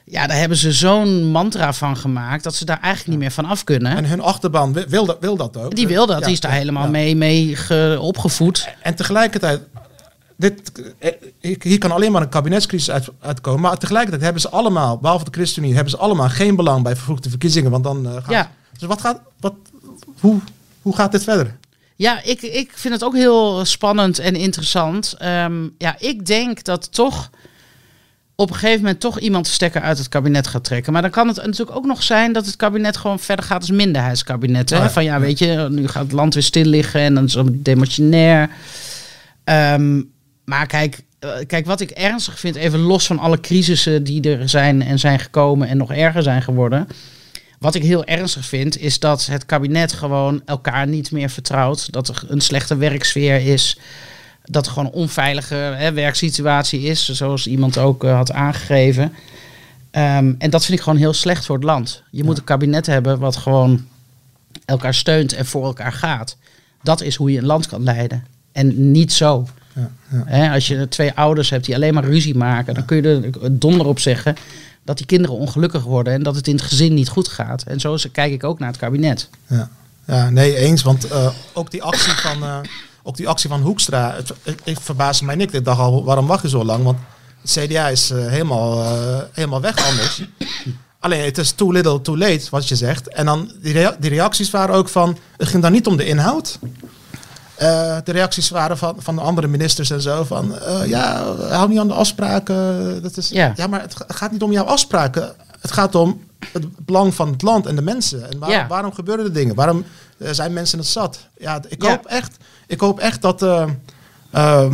[SPEAKER 2] Ja, daar hebben ze zo'n mantra van gemaakt dat ze daar eigenlijk niet meer van af kunnen.
[SPEAKER 1] En hun achterban wil, wil, dat, wil dat ook.
[SPEAKER 2] die wil dat,
[SPEAKER 1] Ja,
[SPEAKER 2] die is daar
[SPEAKER 1] ja,
[SPEAKER 2] helemaal
[SPEAKER 1] ja.
[SPEAKER 2] mee, mee ge- opgevoed.
[SPEAKER 1] En tegelijkertijd, dit, eh, hier kan alleen maar een kabinetscrisis uit, uitkomen. Maar tegelijkertijd hebben ze allemaal, behalve de ChristenUnie, hebben ze allemaal geen belang bij vervroegde verkiezingen. Want dan eh, gaat
[SPEAKER 2] Ja.
[SPEAKER 1] Dus wat gaat, wat, hoe, hoe gaat dit verder?
[SPEAKER 2] Ja, ik, ik vind het ook heel spannend en interessant. Ehm, ja, ik denk dat toch op een gegeven moment toch iemand de stekker uit het kabinet gaat trekken. Maar dan kan het natuurlijk ook nog zijn dat het kabinet gewoon verder gaat als minderheidskabinet. Hè?
[SPEAKER 1] Ja.
[SPEAKER 2] Van ja, weet je, nu gaat het land weer stil liggen en dan is het demotionair. Ehm, maar kijk, eh, kijk, wat ik ernstig vind, even los van alle crisissen die er zijn en zijn gekomen en nog erger zijn geworden. Wat ik heel ernstig vind, is dat het kabinet gewoon elkaar niet meer vertrouwt. Dat er een slechte werksfeer is. Dat er gewoon een onveilige hè, werksituatie is, zoals iemand ook eh, had aangegeven. Ehm, en dat vind ik gewoon heel slecht voor het land. Je moet een kabinet hebben wat gewoon elkaar steunt en voor elkaar gaat. Dat is hoe je een land kan leiden. En niet zo.
[SPEAKER 1] Ja, ja.
[SPEAKER 2] Hè, als je twee ouders hebt die alleen maar ruzie maken, dan kun je er donder op zeggen dat die kinderen ongelukkig worden en dat het in het gezin niet goed gaat. En zo kijk ik ook naar het kabinet.
[SPEAKER 1] Ja, ja nee, eens. Want eh, ook, die actie van, eh, ook die actie van Hoekstra, het, het, het verbaasde mij niks. Ik dacht al, waarom wacht je zo lang? Want het CDA is eh, helemaal, helemaal weg anders. Alleen, het is too little, too late, wat je zegt. En dan, die, rea- die reacties waren ook van, het ging dan niet om de inhoud. Eh, de reacties waren van, van de andere ministers en zo van, eh, ja, hou niet aan de afspraken. Dat is,
[SPEAKER 2] Ja.
[SPEAKER 1] ja. maar het ga- gaat niet om jouw afspraken. Het gaat om het belang van het land en de mensen. En waarom,
[SPEAKER 2] Ja.
[SPEAKER 1] waarom gebeuren de dingen? Waarom eh, zijn mensen het zat? Ja, ik
[SPEAKER 2] Ja.
[SPEAKER 1] hoop echt, ik hoop echt dat, eh, eh,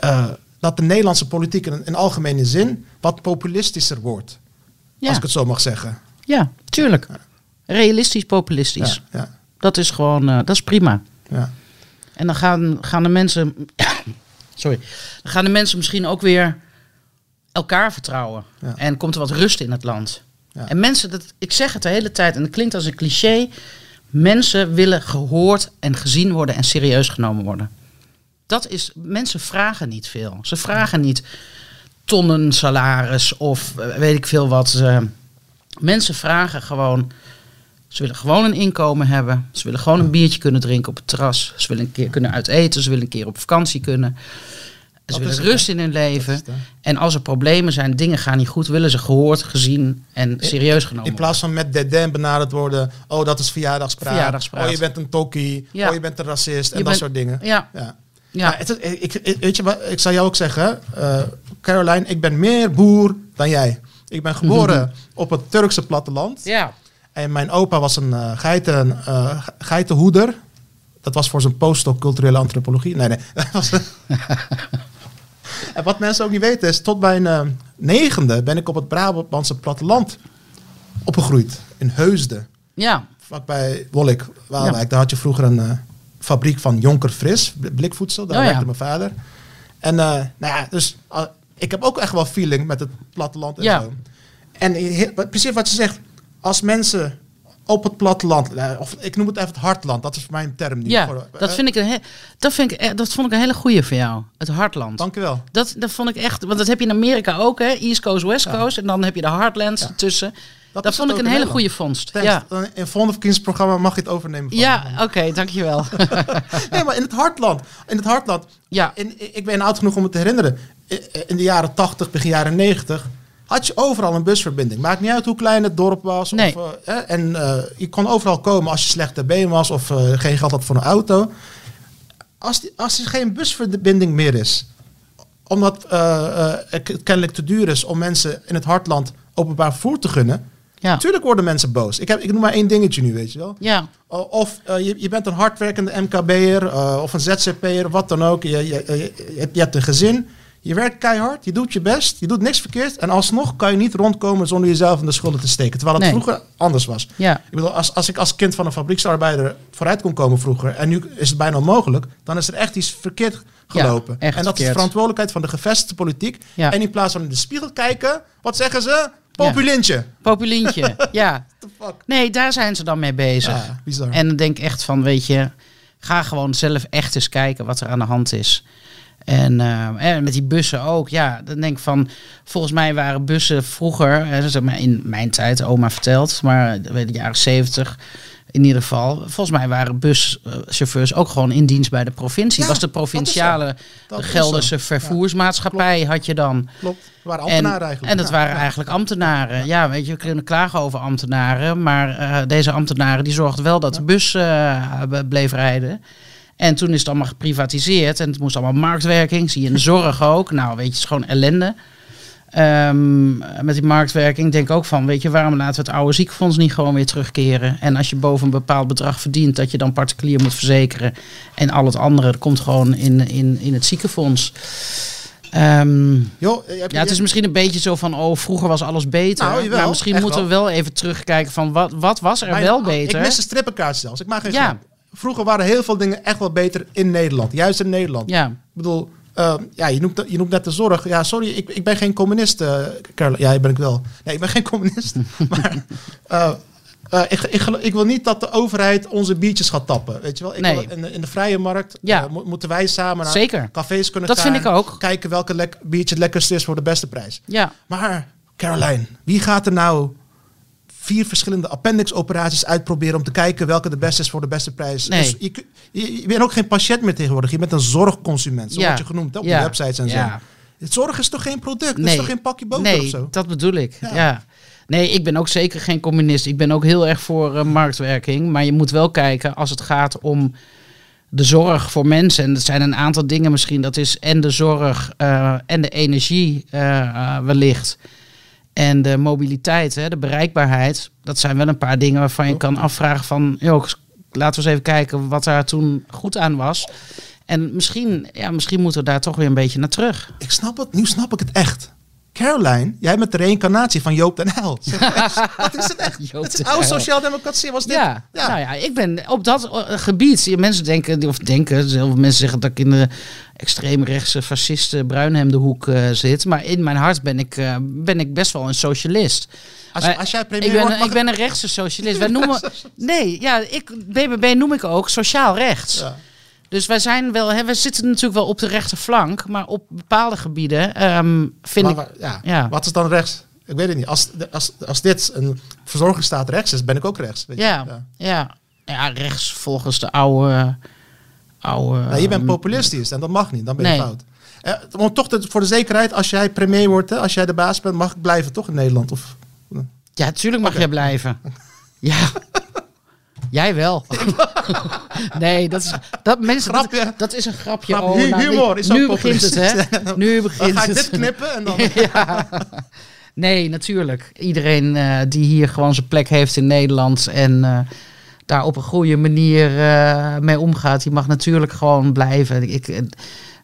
[SPEAKER 1] eh, dat de Nederlandse politiek in, in algemene zin wat populistischer wordt. Als ik het zo mag zeggen.
[SPEAKER 2] ja tuurlijk. Realistisch, populistisch. Dat is gewoon, dat is prima.
[SPEAKER 1] ja.
[SPEAKER 2] En dan gaan, gaan de mensen, sorry, dan gaan de mensen misschien ook weer elkaar vertrouwen.
[SPEAKER 1] Ja.
[SPEAKER 2] En komt er wat rust in het land.
[SPEAKER 1] Ja.
[SPEAKER 2] En mensen, dat, ik zeg het de hele tijd en het klinkt als een cliché. Mensen willen gehoord en gezien worden en serieus genomen worden. Dat is, mensen vragen niet veel. Ze vragen niet tonnen salaris of eh, weet ik veel wat. Mensen vragen gewoon. Ze willen gewoon een inkomen hebben. Ze willen gewoon een biertje kunnen drinken op het terras. Ze willen een keer kunnen uiteten. Ze willen een keer op vakantie kunnen. Ze
[SPEAKER 1] Dat
[SPEAKER 2] willen rust in hun leven. En als er problemen zijn, dingen gaan niet goed, willen ze gehoord, gezien en serieus genomen.
[SPEAKER 1] In plaats van met deden benaderd worden. Oh, dat is verjaardagspraat.
[SPEAKER 2] Verjaardagspraat.
[SPEAKER 1] Oh, je bent een tokkie.
[SPEAKER 2] Ja.
[SPEAKER 1] Oh, je bent een racist. En
[SPEAKER 2] Je
[SPEAKER 1] dat
[SPEAKER 2] bent-
[SPEAKER 1] soort dingen.
[SPEAKER 2] Ja,
[SPEAKER 1] Ja.
[SPEAKER 2] ja.
[SPEAKER 1] Het, ik, ik- weet je wat, ik zal jou ook zeggen, uh, Caroline, ik ben meer boer dan jij. Ik ben geboren op het Turkse platteland.
[SPEAKER 2] ja.
[SPEAKER 1] En mijn opa was een eh, geiten, eh, geitenhoeder. Dat was voor zijn postdoc culturele antropologie. Nee, nee. En wat mensen ook niet weten is, tot mijn eh, negende ben ik op het Brabantse platteland opgegroeid. In Heusden.
[SPEAKER 2] ja.
[SPEAKER 1] Vlakbij Wollik, Waalwijk. Daar had je vroeger een fabriek van Jonker Fris, bl- blikvoedsel. Daar
[SPEAKER 2] Oh ja.
[SPEAKER 1] werkte mijn vader. En nou ja, dus ik heb ook echt wel feeling met het platteland en
[SPEAKER 2] Ja.
[SPEAKER 1] zo. En precies wat je zegt, als mensen op het platteland, eh, of ik noem het even het hartland, dat is mijn term.
[SPEAKER 2] Ja,
[SPEAKER 1] voor-
[SPEAKER 2] dat,
[SPEAKER 1] eh,
[SPEAKER 2] vind ik een he- dat, vind ik, dat vond ik een hele goeie voor jou. Het Hartland.
[SPEAKER 1] Dank u wel.
[SPEAKER 2] Dat, dat vond ik echt, want dat heb je in Amerika ook, hè? East Coast, West
[SPEAKER 1] Ja.
[SPEAKER 2] Coast. En dan heb je de Heartlands
[SPEAKER 1] Ja.
[SPEAKER 2] ertussen. Dat,
[SPEAKER 1] is
[SPEAKER 2] vond ik een hele goede vondst.
[SPEAKER 1] Thanks.
[SPEAKER 2] Ja,
[SPEAKER 1] In het volgende verkiezingsprogramma mag je het overnemen. Van
[SPEAKER 2] ja oké, dankjewel.
[SPEAKER 1] Nee, maar in het hartland. In het hartland.
[SPEAKER 2] ja,
[SPEAKER 1] In, ik ben oud genoeg om het te herinneren. In de jaren 80, begin jaren 90 had je overal een busverbinding. Maakt niet uit hoe klein het dorp was.
[SPEAKER 2] Nee.
[SPEAKER 1] Of, eh, en eh, je kon overal komen als je slechte been was of eh, geen geld had voor een auto. Als, die, als er geen busverbinding meer is, omdat het kennelijk te duur is om mensen in het hartland openbaar vervoer te gunnen.
[SPEAKER 2] ja,
[SPEAKER 1] Natuurlijk worden mensen boos. Ik, heb, ik noem maar één dingetje nu, weet je wel.
[SPEAKER 2] ja,
[SPEAKER 1] Of je, je bent een hardwerkende MKB'er of een ZZP'er, wat dan ook. Je, je, je, je hebt- je hebt een gezin, je werkt keihard, je doet je best, je doet niks verkeerd. En alsnog kan je niet rondkomen zonder jezelf in de schulden te steken. Terwijl het
[SPEAKER 2] Nee.
[SPEAKER 1] vroeger anders was.
[SPEAKER 2] ja.
[SPEAKER 1] Ik bedoel, als, als ik als kind van een fabrieksarbeider vooruit kon komen vroeger... en nu is het bijna onmogelijk, dan is er echt iets verkeerd gelopen.
[SPEAKER 2] echt
[SPEAKER 1] en dat is de verantwoordelijkheid van de gevestigde politiek.
[SPEAKER 2] Ja.
[SPEAKER 1] En in plaats van in de spiegel kijken, wat zeggen ze? Populintje.
[SPEAKER 2] Populintje, ja.
[SPEAKER 1] The fuck?
[SPEAKER 2] Nee, daar zijn ze dan mee bezig.
[SPEAKER 1] Ja, bizar.
[SPEAKER 2] En dan denk ik echt van, weet je, ga gewoon zelf echt eens kijken wat er aan de hand is. En, eh, en met die bussen ook, ja, dan denk ik van, volgens mij waren bussen vroeger, in mijn tijd, oma vertelt, maar in de jaren zeventig in ieder geval, volgens mij waren buschauffeurs ook gewoon in dienst bij de provincie.
[SPEAKER 1] Ja,
[SPEAKER 2] was de provinciale, de Gelderse vervoersmaatschappij had je dan.
[SPEAKER 1] Klopt. We waren
[SPEAKER 2] En,
[SPEAKER 1] ambtenaren eigenlijk.
[SPEAKER 2] en dat
[SPEAKER 1] Ja,
[SPEAKER 2] waren eigenlijk ambtenaren. Ja, weet je, we kunnen klagen over ambtenaren. Maar eh, deze ambtenaren die zorgden wel dat de bus eh, b- bleef rijden. En toen is het allemaal geprivatiseerd. En het moest allemaal marktwerking. Zie je in de zorg ook. Nou, weet je, het is gewoon ellende. Ehm, met die marktwerking denk ik ook van, weet je, waarom laten we het oude ziekenfonds niet gewoon weer terugkeren? En als je boven een bepaald bedrag verdient, dat je dan particulier moet verzekeren. En al het andere komt gewoon in, in, in het ziekenfonds.
[SPEAKER 1] Je-
[SPEAKER 2] ja, het is misschien een beetje zo van, oh, vroeger was alles beter.
[SPEAKER 1] Nou, jawel,
[SPEAKER 2] maar misschien
[SPEAKER 1] echt
[SPEAKER 2] moeten we wel even terugkijken van, wat, wat was er
[SPEAKER 1] Mijn-
[SPEAKER 2] wel beter?
[SPEAKER 1] Ik mis de strippenkaart zelfs. Ik maak geen
[SPEAKER 2] Ja.
[SPEAKER 1] grap. Vroeger waren heel veel dingen echt wel beter in Nederland. Juist in Nederland.
[SPEAKER 2] Ja,
[SPEAKER 1] Ik bedoel, eh, ja, je, noemt, je noemt net de zorg. Ja, sorry, ik, ik ben geen communist, Carla. Ja, ben ik wel. Nee, ik ben geen communist. maar eh, ik, ik, ik wil niet dat de overheid onze biertjes gaat tappen. Weet je wel? Ik
[SPEAKER 2] Nee.
[SPEAKER 1] wil in, de, in de vrije markt
[SPEAKER 2] Ja.
[SPEAKER 1] mo- moeten wij samen naar
[SPEAKER 2] Zeker.
[SPEAKER 1] cafés kunnen
[SPEAKER 2] Dat
[SPEAKER 1] gaan.
[SPEAKER 2] vind ik ook.
[SPEAKER 1] Kijken welke biertje het lekkerste is voor de beste prijs.
[SPEAKER 2] ja.
[SPEAKER 1] Maar Caroline, wie gaat er nou vier verschillende appendix-operaties uitproberen om te kijken welke de beste is voor de beste prijs?
[SPEAKER 2] Nee.
[SPEAKER 1] Dus je, je, je bent ook geen patiënt meer tegenwoordig. Je bent een zorgconsument. Zo
[SPEAKER 2] Ja.
[SPEAKER 1] word je genoemd hè, op
[SPEAKER 2] Ja.
[SPEAKER 1] de websites en
[SPEAKER 2] Ja.
[SPEAKER 1] zo. Zorg is toch geen product? Het is
[SPEAKER 2] Nee.
[SPEAKER 1] toch geen pakje boter
[SPEAKER 2] nee,
[SPEAKER 1] of zo?
[SPEAKER 2] dat bedoel ik.
[SPEAKER 1] Ja.
[SPEAKER 2] Ja. Nee, ik ben ook zeker geen communist. Ik ben ook heel erg voor eh, marktwerking. Maar je moet wel kijken als het gaat om de zorg voor mensen. En dat zijn een aantal dingen misschien. Dat is en de zorg eh, en de energie eh, wellicht. En de mobiliteit, hè, de bereikbaarheid. Dat zijn wel een paar dingen waarvan je kan afvragen van... Joh, laten we eens even kijken wat daar toen goed aan was. En misschien, ja, misschien moeten we daar toch weer een beetje naar terug.
[SPEAKER 1] Ik snap het. Nu snap ik het echt. Caroline, jij bent de reïncarnatie van Joop den Hel. Wat is het echt?
[SPEAKER 2] Joop
[SPEAKER 1] het is oude sociaaldemocratie was dit.
[SPEAKER 2] Ja, nou ja, ik ben op dat eh, gebied. Mensen denken, of denken, mensen zeggen dat ik in de extreemrechtse fasciste bruinhemdenhoek eh zit. Maar in mijn hart ben ik, eh, ben ik best wel een socialist.
[SPEAKER 1] Als,
[SPEAKER 2] Maar
[SPEAKER 1] als jij premier
[SPEAKER 2] Ik ben,
[SPEAKER 1] wordt,
[SPEAKER 2] ik ben een rechtse socialist. Wij noemen, nee, ja, ik, BBB noem ik ook sociaal rechts.
[SPEAKER 1] Ja.
[SPEAKER 2] Dus wij zijn wel, hè, we zitten natuurlijk wel op de rechterflank, maar op bepaalde gebieden ehm, vind
[SPEAKER 1] Maar
[SPEAKER 2] ik.
[SPEAKER 1] ja,
[SPEAKER 2] Ja.
[SPEAKER 1] wat is dan rechts? Ik weet het niet. Als, als, als dit een verzorgingsstaat rechts is, ben ik ook rechts. Weet je?
[SPEAKER 2] Ja, ja. ja, rechts volgens de oude. oude
[SPEAKER 1] Nou, je bent
[SPEAKER 2] ehm,
[SPEAKER 1] populistisch en dat mag niet. Dan ben je
[SPEAKER 2] Nee.
[SPEAKER 1] fout. Eh, om toch voor de zekerheid, als jij premier wordt, hè, als jij de baas bent, mag ik blijven toch in Nederland? Of,
[SPEAKER 2] Ja, tuurlijk mag jij blijven. Ja. Jij wel. nee, dat is dat mensen. Dat, dat is een grapje.
[SPEAKER 1] Grap-
[SPEAKER 2] oh, nou,
[SPEAKER 1] humor is
[SPEAKER 2] nu begint het, hè? Nu begint
[SPEAKER 1] ga ik dit knippen en dan...
[SPEAKER 2] ja. Nee, natuurlijk. Iedereen eh, die hier gewoon zijn plek heeft in Nederland en eh, daar op een goede manier eh, mee omgaat, die mag natuurlijk gewoon blijven. Ik,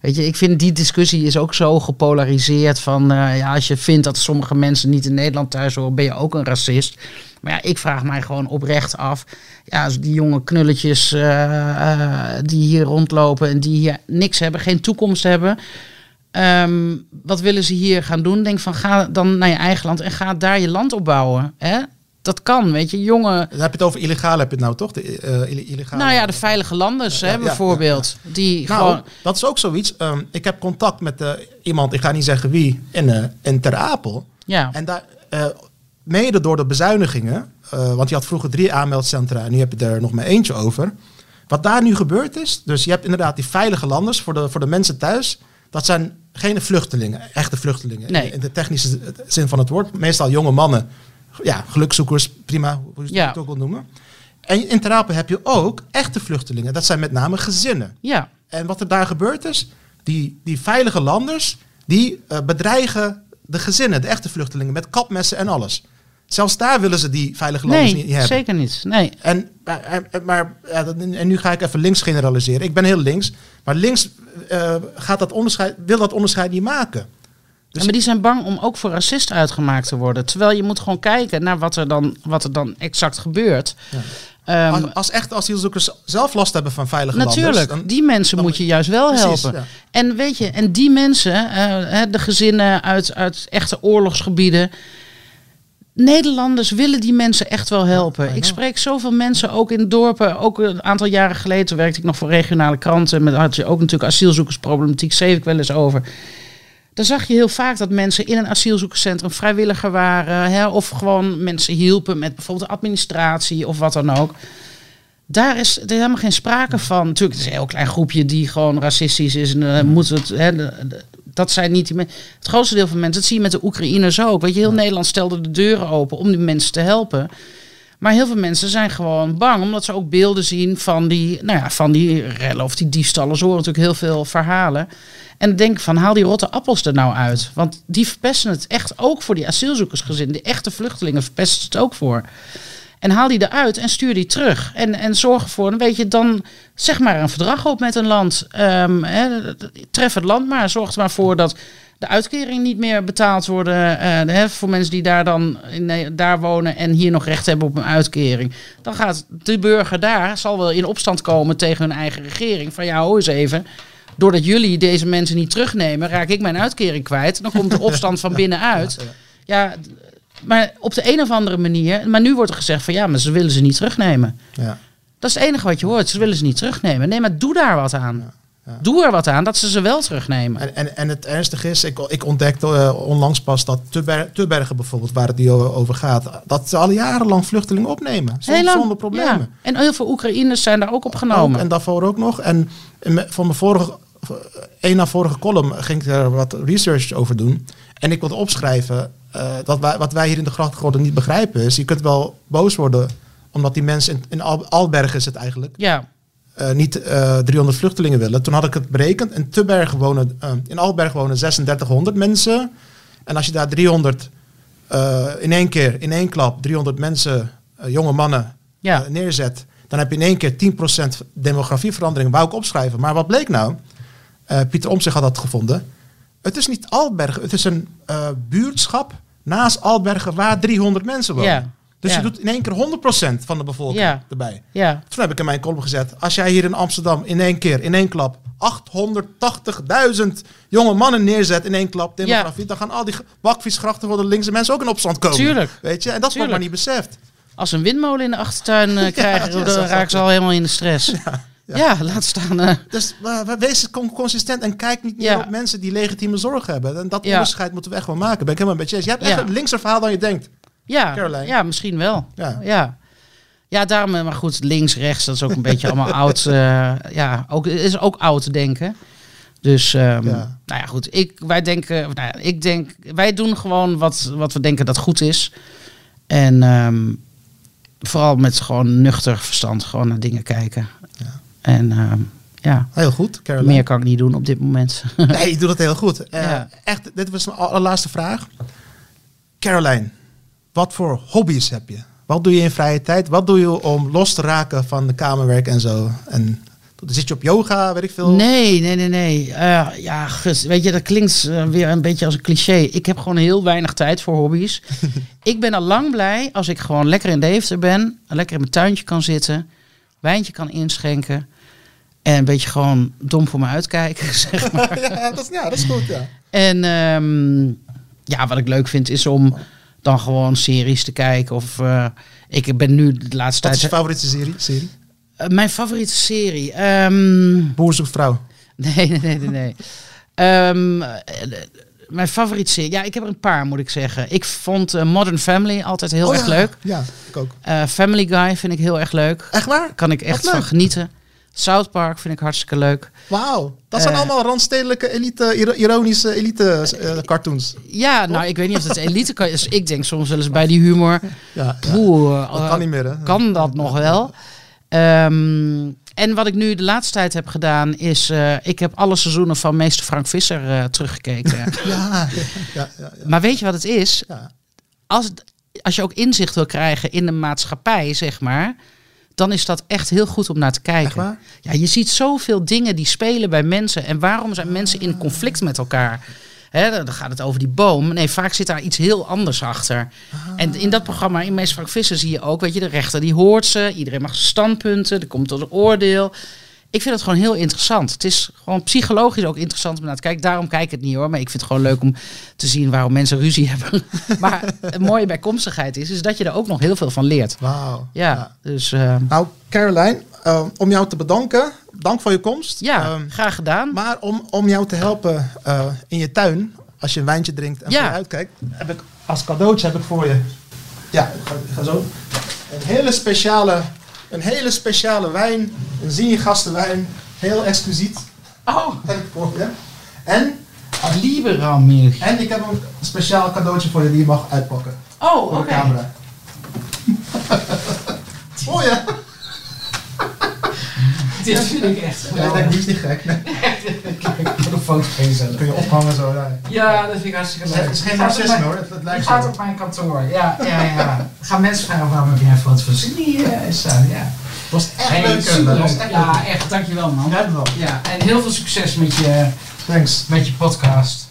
[SPEAKER 2] weet je, ik vind die discussie is ook zo gepolariseerd van ja, als je vindt dat sommige mensen niet in Nederland thuis horen, ben je ook een racist. Maar ja, ik vraag mij gewoon oprecht af. Ja, als die jonge knulletjes eh, eh, die hier rondlopen en die hier niks hebben, geen toekomst hebben. Ehm, wat willen ze hier gaan doen? Denk van ga dan naar je eigen land en ga daar je land opbouwen. Hè? Dat kan, weet je, jonge.
[SPEAKER 1] Dan heb je het over illegaal, heb je het nou toch? De, eh, ille- illegale.
[SPEAKER 2] Nou ja, de veilige landers, hè,
[SPEAKER 1] ja,
[SPEAKER 2] bijvoorbeeld. Die
[SPEAKER 1] Nou,
[SPEAKER 2] gewoon.
[SPEAKER 1] dat is ook zoiets. Ehm, ik heb contact met iemand, ik ga niet zeggen wie, in, in Ter Apel.
[SPEAKER 2] Ja,
[SPEAKER 1] En daar, mede door de bezuinigingen, eh, want je had vroeger drie aanmeldcentra en nu heb je er nog maar eentje over. Wat daar nu gebeurd is, dus je hebt inderdaad die veilige landers voor de, voor de mensen thuis. Dat zijn geen vluchtelingen, echte vluchtelingen.
[SPEAKER 2] Nee.
[SPEAKER 1] In de technische zin van het woord. Meestal jonge mannen, ja, gelukzoekers, prima, hoe je
[SPEAKER 2] Ja.
[SPEAKER 1] het ook wil noemen. En in Ter Apel heb je ook echte vluchtelingen. Dat zijn met name gezinnen.
[SPEAKER 2] ja,
[SPEAKER 1] En wat er daar gebeurd is, die, die veilige landers, die eh, bedreigen de gezinnen, de echte vluchtelingen, met kapmessen en alles. Zelfs daar willen ze die veilige landers
[SPEAKER 2] nee,
[SPEAKER 1] niet hebben.
[SPEAKER 2] zeker niet. Nee,
[SPEAKER 1] En, maar, en- maar nu ga ik even links generaliseren. Ik ben heel links, maar links eh, gaat dat onderscheid, wil dat onderscheid niet maken. Dus-
[SPEAKER 2] Ja, maar die zijn bang om ook voor racist uitgemaakt te worden. Terwijl je moet gewoon kijken naar wat er dan, wat er dan exact gebeurt.
[SPEAKER 1] Ja.
[SPEAKER 2] Ehm,
[SPEAKER 1] Als, als echte asielzoekers zelf last hebben van veilige
[SPEAKER 2] Natuurlijk,
[SPEAKER 1] landers... dan-
[SPEAKER 2] die mensen
[SPEAKER 1] dan-
[SPEAKER 2] moet je juist wel
[SPEAKER 1] Precies,
[SPEAKER 2] helpen.
[SPEAKER 1] ja.
[SPEAKER 2] En weet je, en die mensen, eh, de gezinnen uit, uit echte oorlogsgebieden. Nederlanders willen die mensen echt wel helpen. Ik spreek zoveel mensen ook in dorpen. Ook een aantal jaren geleden werkte ik nog voor regionale kranten. Met had je ook natuurlijk asielzoekersproblematiek. Schreef ik wel eens over. Dan zag je heel vaak dat mensen in een asielzoekerscentrum vrijwilliger waren. Hè, of gewoon mensen hielpen met bijvoorbeeld administratie of wat dan ook. Daar is er helemaal geen sprake van. Natuurlijk, het is een heel klein groepje die gewoon racistisch is. En eh, moet het, hè, de- de- dat zijn niet die mensen. Het grootste deel van mensen, dat zie je met de Oekraïners ook. Weet je, heel Nederland stelde de deuren open om die mensen te helpen. Maar heel veel mensen zijn gewoon bang, omdat ze ook beelden zien van die, nou ja, van die rellen of die diefstallen. Ze horen natuurlijk heel veel verhalen. En denk van, haal die rotte appels er nou uit. Want die verpesten het echt ook voor die asielzoekersgezinnen. Die echte vluchtelingen verpesten het ook voor. En haal die eruit en stuur die terug. En, en zorg ervoor, dan weet je, dan zeg maar een verdrag op met een land. Hè, tref het land maar. Zorg er maar voor dat de uitkering niet meer betaald worden. eh, voor mensen die daar dan in, Ne- daar wonen en hier nog recht hebben op een uitkering. Dan gaat de burger daar, zal wel in opstand komen tegen hun eigen regering. Van ja, hoor eens even. Doordat jullie deze mensen niet terugnemen, raak ik mijn uitkering kwijt. Dan komt de opstand van binnenuit. Ja, maar op de een of andere manier. Maar nu wordt er gezegd van ja, maar ze willen ze niet terugnemen.
[SPEAKER 1] Ja.
[SPEAKER 2] Dat is het enige wat je hoort. Ze willen ze niet terugnemen. Nee, maar doe daar wat aan.
[SPEAKER 1] ja.
[SPEAKER 2] Doe er wat aan dat ze ze wel terugnemen.
[SPEAKER 1] En, en, en het ernstige is, ik, ik ontdekte eh, onlangs pas dat Tubber- Tubbergen bijvoorbeeld, waar het die over gaat, dat ze al jarenlang vluchtelingen opnemen. Zonder,
[SPEAKER 2] Heel lang.
[SPEAKER 1] zonder problemen.
[SPEAKER 2] Ja. En heel veel Oekraïners zijn daar ook opgenomen.
[SPEAKER 1] Ook, en daarvoor ook nog. En van mijn vorige, een na vorige column ging ik er wat research over doen. En ik wilde opschrijven eh, dat wij, wat wij hier in de grachtgordel niet begrijpen is, je kunt wel boos worden omdat die mensen in, in Al- Alberg is het eigenlijk,
[SPEAKER 2] ja,
[SPEAKER 1] eh, niet eh 300 vluchtelingen willen. Toen had ik het berekend. In Tubbergen wonen, eh, in Alberg wonen 3600 mensen. En als je daar 300 eh, in één keer, in één klap, 300 mensen, eh, jonge mannen
[SPEAKER 2] Ja.
[SPEAKER 1] eh, neerzet, dan heb je in één keer 10% demografieverandering. Wou ik opschrijven. Maar wat bleek nou? Eh, Pieter Omtzigt had dat gevonden. Het is niet Albergen, het is een eh, buurtschap naast Albergen waar 300 mensen wonen.
[SPEAKER 2] Ja.
[SPEAKER 1] Dus
[SPEAKER 2] Ja.
[SPEAKER 1] je doet in één keer 100% van de bevolking
[SPEAKER 2] Ja.
[SPEAKER 1] erbij.
[SPEAKER 2] ja.
[SPEAKER 1] Toen heb ik in mijn column gezet. Als jij hier in Amsterdam in één keer, in één klap, 880.000 jonge mannen neerzet in één klap demografie, dan gaan al die bakviesgrachten voor de linkse mensen ook in opstand komen.
[SPEAKER 2] Tuurlijk.
[SPEAKER 1] Weet je? En dat wordt maar niet beseft.
[SPEAKER 2] Als ze een windmolen in de achtertuin eh, krijgen, dan raken ze al helemaal in de stress. Ja, laat staan. eh,
[SPEAKER 1] Dus uh, wees con- consistent en kijk niet meer op mensen die legitieme zorgen hebben. En dat onderscheid moeten we echt wel maken. Ben ik helemaal met je eens. Je hebt echt een linkser verhaal dan je denkt.
[SPEAKER 2] ja,
[SPEAKER 1] Caroline.
[SPEAKER 2] ja, misschien wel.
[SPEAKER 1] Ja.
[SPEAKER 2] Ja. Ja, daarom, eh, maar goed, links, rechts, dat is ook een beetje allemaal oud. eh, ja, ook, is ook oud denken. Dus, ehm,
[SPEAKER 1] Ja.
[SPEAKER 2] nou ja, goed. Ik, wij denken, nou ja, ik denk, wij doen gewoon wat, wat we denken dat goed is. En ehm, vooral met gewoon nuchter verstand, gewoon naar dingen kijken. En ehm, ja,
[SPEAKER 1] Heel goed, Caroline.
[SPEAKER 2] meer kan ik niet doen op dit moment.
[SPEAKER 1] Nee, je doet het heel goed. Eh,
[SPEAKER 2] Ja.
[SPEAKER 1] Echt, dit was mijn allerlaatste vraag. Caroline, wat voor hobby's heb je? Wat doe je in vrije tijd? Wat doe je om los te raken van de kamerwerk en zo? En zit je op yoga, weet ik veel?
[SPEAKER 2] Nee, nee, nee, nee. Eh, ja, gus, weet je, dat klinkt eh, weer een beetje als een cliché. Ik heb gewoon heel weinig tijd voor hobby's. ik ben al lang blij als ik gewoon lekker in Deventer ben, lekker in mijn tuintje kan zitten, wijntje kan inschenken en een beetje gewoon dom voor me uitkijken, zeg maar.
[SPEAKER 1] ja, dat is, ja, dat is goed, ja.
[SPEAKER 2] En ehm, ja, wat ik leuk vind is om dan gewoon series te kijken of eh, ik ben nu de laatste
[SPEAKER 1] Wat is je
[SPEAKER 2] tijd
[SPEAKER 1] favoriete serie? serie?
[SPEAKER 2] Eh, mijn favoriete serie. ehm,
[SPEAKER 1] Boer zoekt vrouw.
[SPEAKER 2] Nee, nee, nee, nee. nee. Ehm, eh, mijn favoriete serie. Ja, ik heb er een paar, moet ik zeggen. Ik vond Modern Family altijd heel
[SPEAKER 1] Oh,
[SPEAKER 2] erg
[SPEAKER 1] ja.
[SPEAKER 2] leuk.
[SPEAKER 1] Ja, ik ook.
[SPEAKER 2] Family Guy vind ik heel erg leuk.
[SPEAKER 1] Echt waar?
[SPEAKER 2] Kan ik echt
[SPEAKER 1] leuk.
[SPEAKER 2] van genieten. South Park vind ik hartstikke leuk.
[SPEAKER 1] Wauw. Dat zijn
[SPEAKER 2] Eh.
[SPEAKER 1] allemaal randstedelijke, elite, iro- ironische elite eh, cartoons.
[SPEAKER 2] Ja, nou, ik weet niet of het elite kan. Dus ik denk soms wel eens bij die humor.
[SPEAKER 1] Ja, dat
[SPEAKER 2] eh,
[SPEAKER 1] kan niet meer, hè?
[SPEAKER 2] kan dat nog wel? Ehm, en wat ik nu de laatste tijd heb gedaan is... eh, ik heb alle seizoenen van meester Frank Visser eh, teruggekeken.
[SPEAKER 1] Ja, ja, ja,
[SPEAKER 2] maar weet je wat het is? als, als je ook inzicht wil krijgen in de maatschappij, zeg maar, dan is dat echt heel goed om naar te kijken. Ja, je ziet zoveel dingen die spelen bij mensen. En waarom zijn mensen in conflict met elkaar? Dan gaat het over die boom. Nee, vaak zit daar iets heel anders achter. En in dat programma, in Meest Frank Visser, zie je ook, weet je, de rechter die hoort ze. Iedereen mag standpunten. Er komt tot een oordeel. Ik vind het gewoon heel interessant. Het is gewoon psychologisch ook interessant om naar te kijken. Daarom kijk ik het niet hoor. Maar ik vind het gewoon leuk om te zien waarom mensen ruzie hebben. maar het mooie bijkomstigheid is, is dat je er ook nog heel veel van leert.
[SPEAKER 1] Wauw.
[SPEAKER 2] Ja, dus eh,
[SPEAKER 1] Nou, Caroline, eh, om jou te bedanken. Dank voor je komst.
[SPEAKER 2] ja,
[SPEAKER 1] Ehm,
[SPEAKER 2] graag gedaan.
[SPEAKER 1] maar om, om jou te helpen eh, in je tuin, als je een wijntje drinkt en
[SPEAKER 2] Ja.
[SPEAKER 1] uitkijkt, heb ik als cadeautje heb ik voor je. Ja, ik ga, ik ga zo. Een hele speciale, een hele speciale wijn. Een zie je gastenwijn. Heel exquisiet.
[SPEAKER 2] Oh,
[SPEAKER 1] Heb ik voor je. En,
[SPEAKER 2] Liberal milk.
[SPEAKER 1] en ik heb een speciaal cadeautje voor je die je mag uitpakken.
[SPEAKER 2] Oh,
[SPEAKER 1] Voor
[SPEAKER 2] oké.
[SPEAKER 1] de camera. Oh ja.
[SPEAKER 2] Dit vind ik echt
[SPEAKER 1] Ja, ik denk, die is niet gek. Nee.
[SPEAKER 2] Voor de foto
[SPEAKER 1] Dat kun je ophangen zo. Ja.
[SPEAKER 2] Ja, dat vind ik hartstikke
[SPEAKER 1] Het is geen narcisme hoor. Het, het lijkt
[SPEAKER 2] gaat
[SPEAKER 1] zo.
[SPEAKER 2] op mijn kantoor. Ja, ja, ja. Gaan mensen vragen waarom heb jij een foto van Cindy? Ja.
[SPEAKER 1] Het was echt
[SPEAKER 2] Hey,
[SPEAKER 1] leuk. Dat was echt
[SPEAKER 2] ja,
[SPEAKER 1] leuk.
[SPEAKER 2] echt. Dankjewel man.
[SPEAKER 1] Hebt wel.
[SPEAKER 2] Ja, en heel veel succes met je,
[SPEAKER 1] Thanks.
[SPEAKER 2] met je podcast.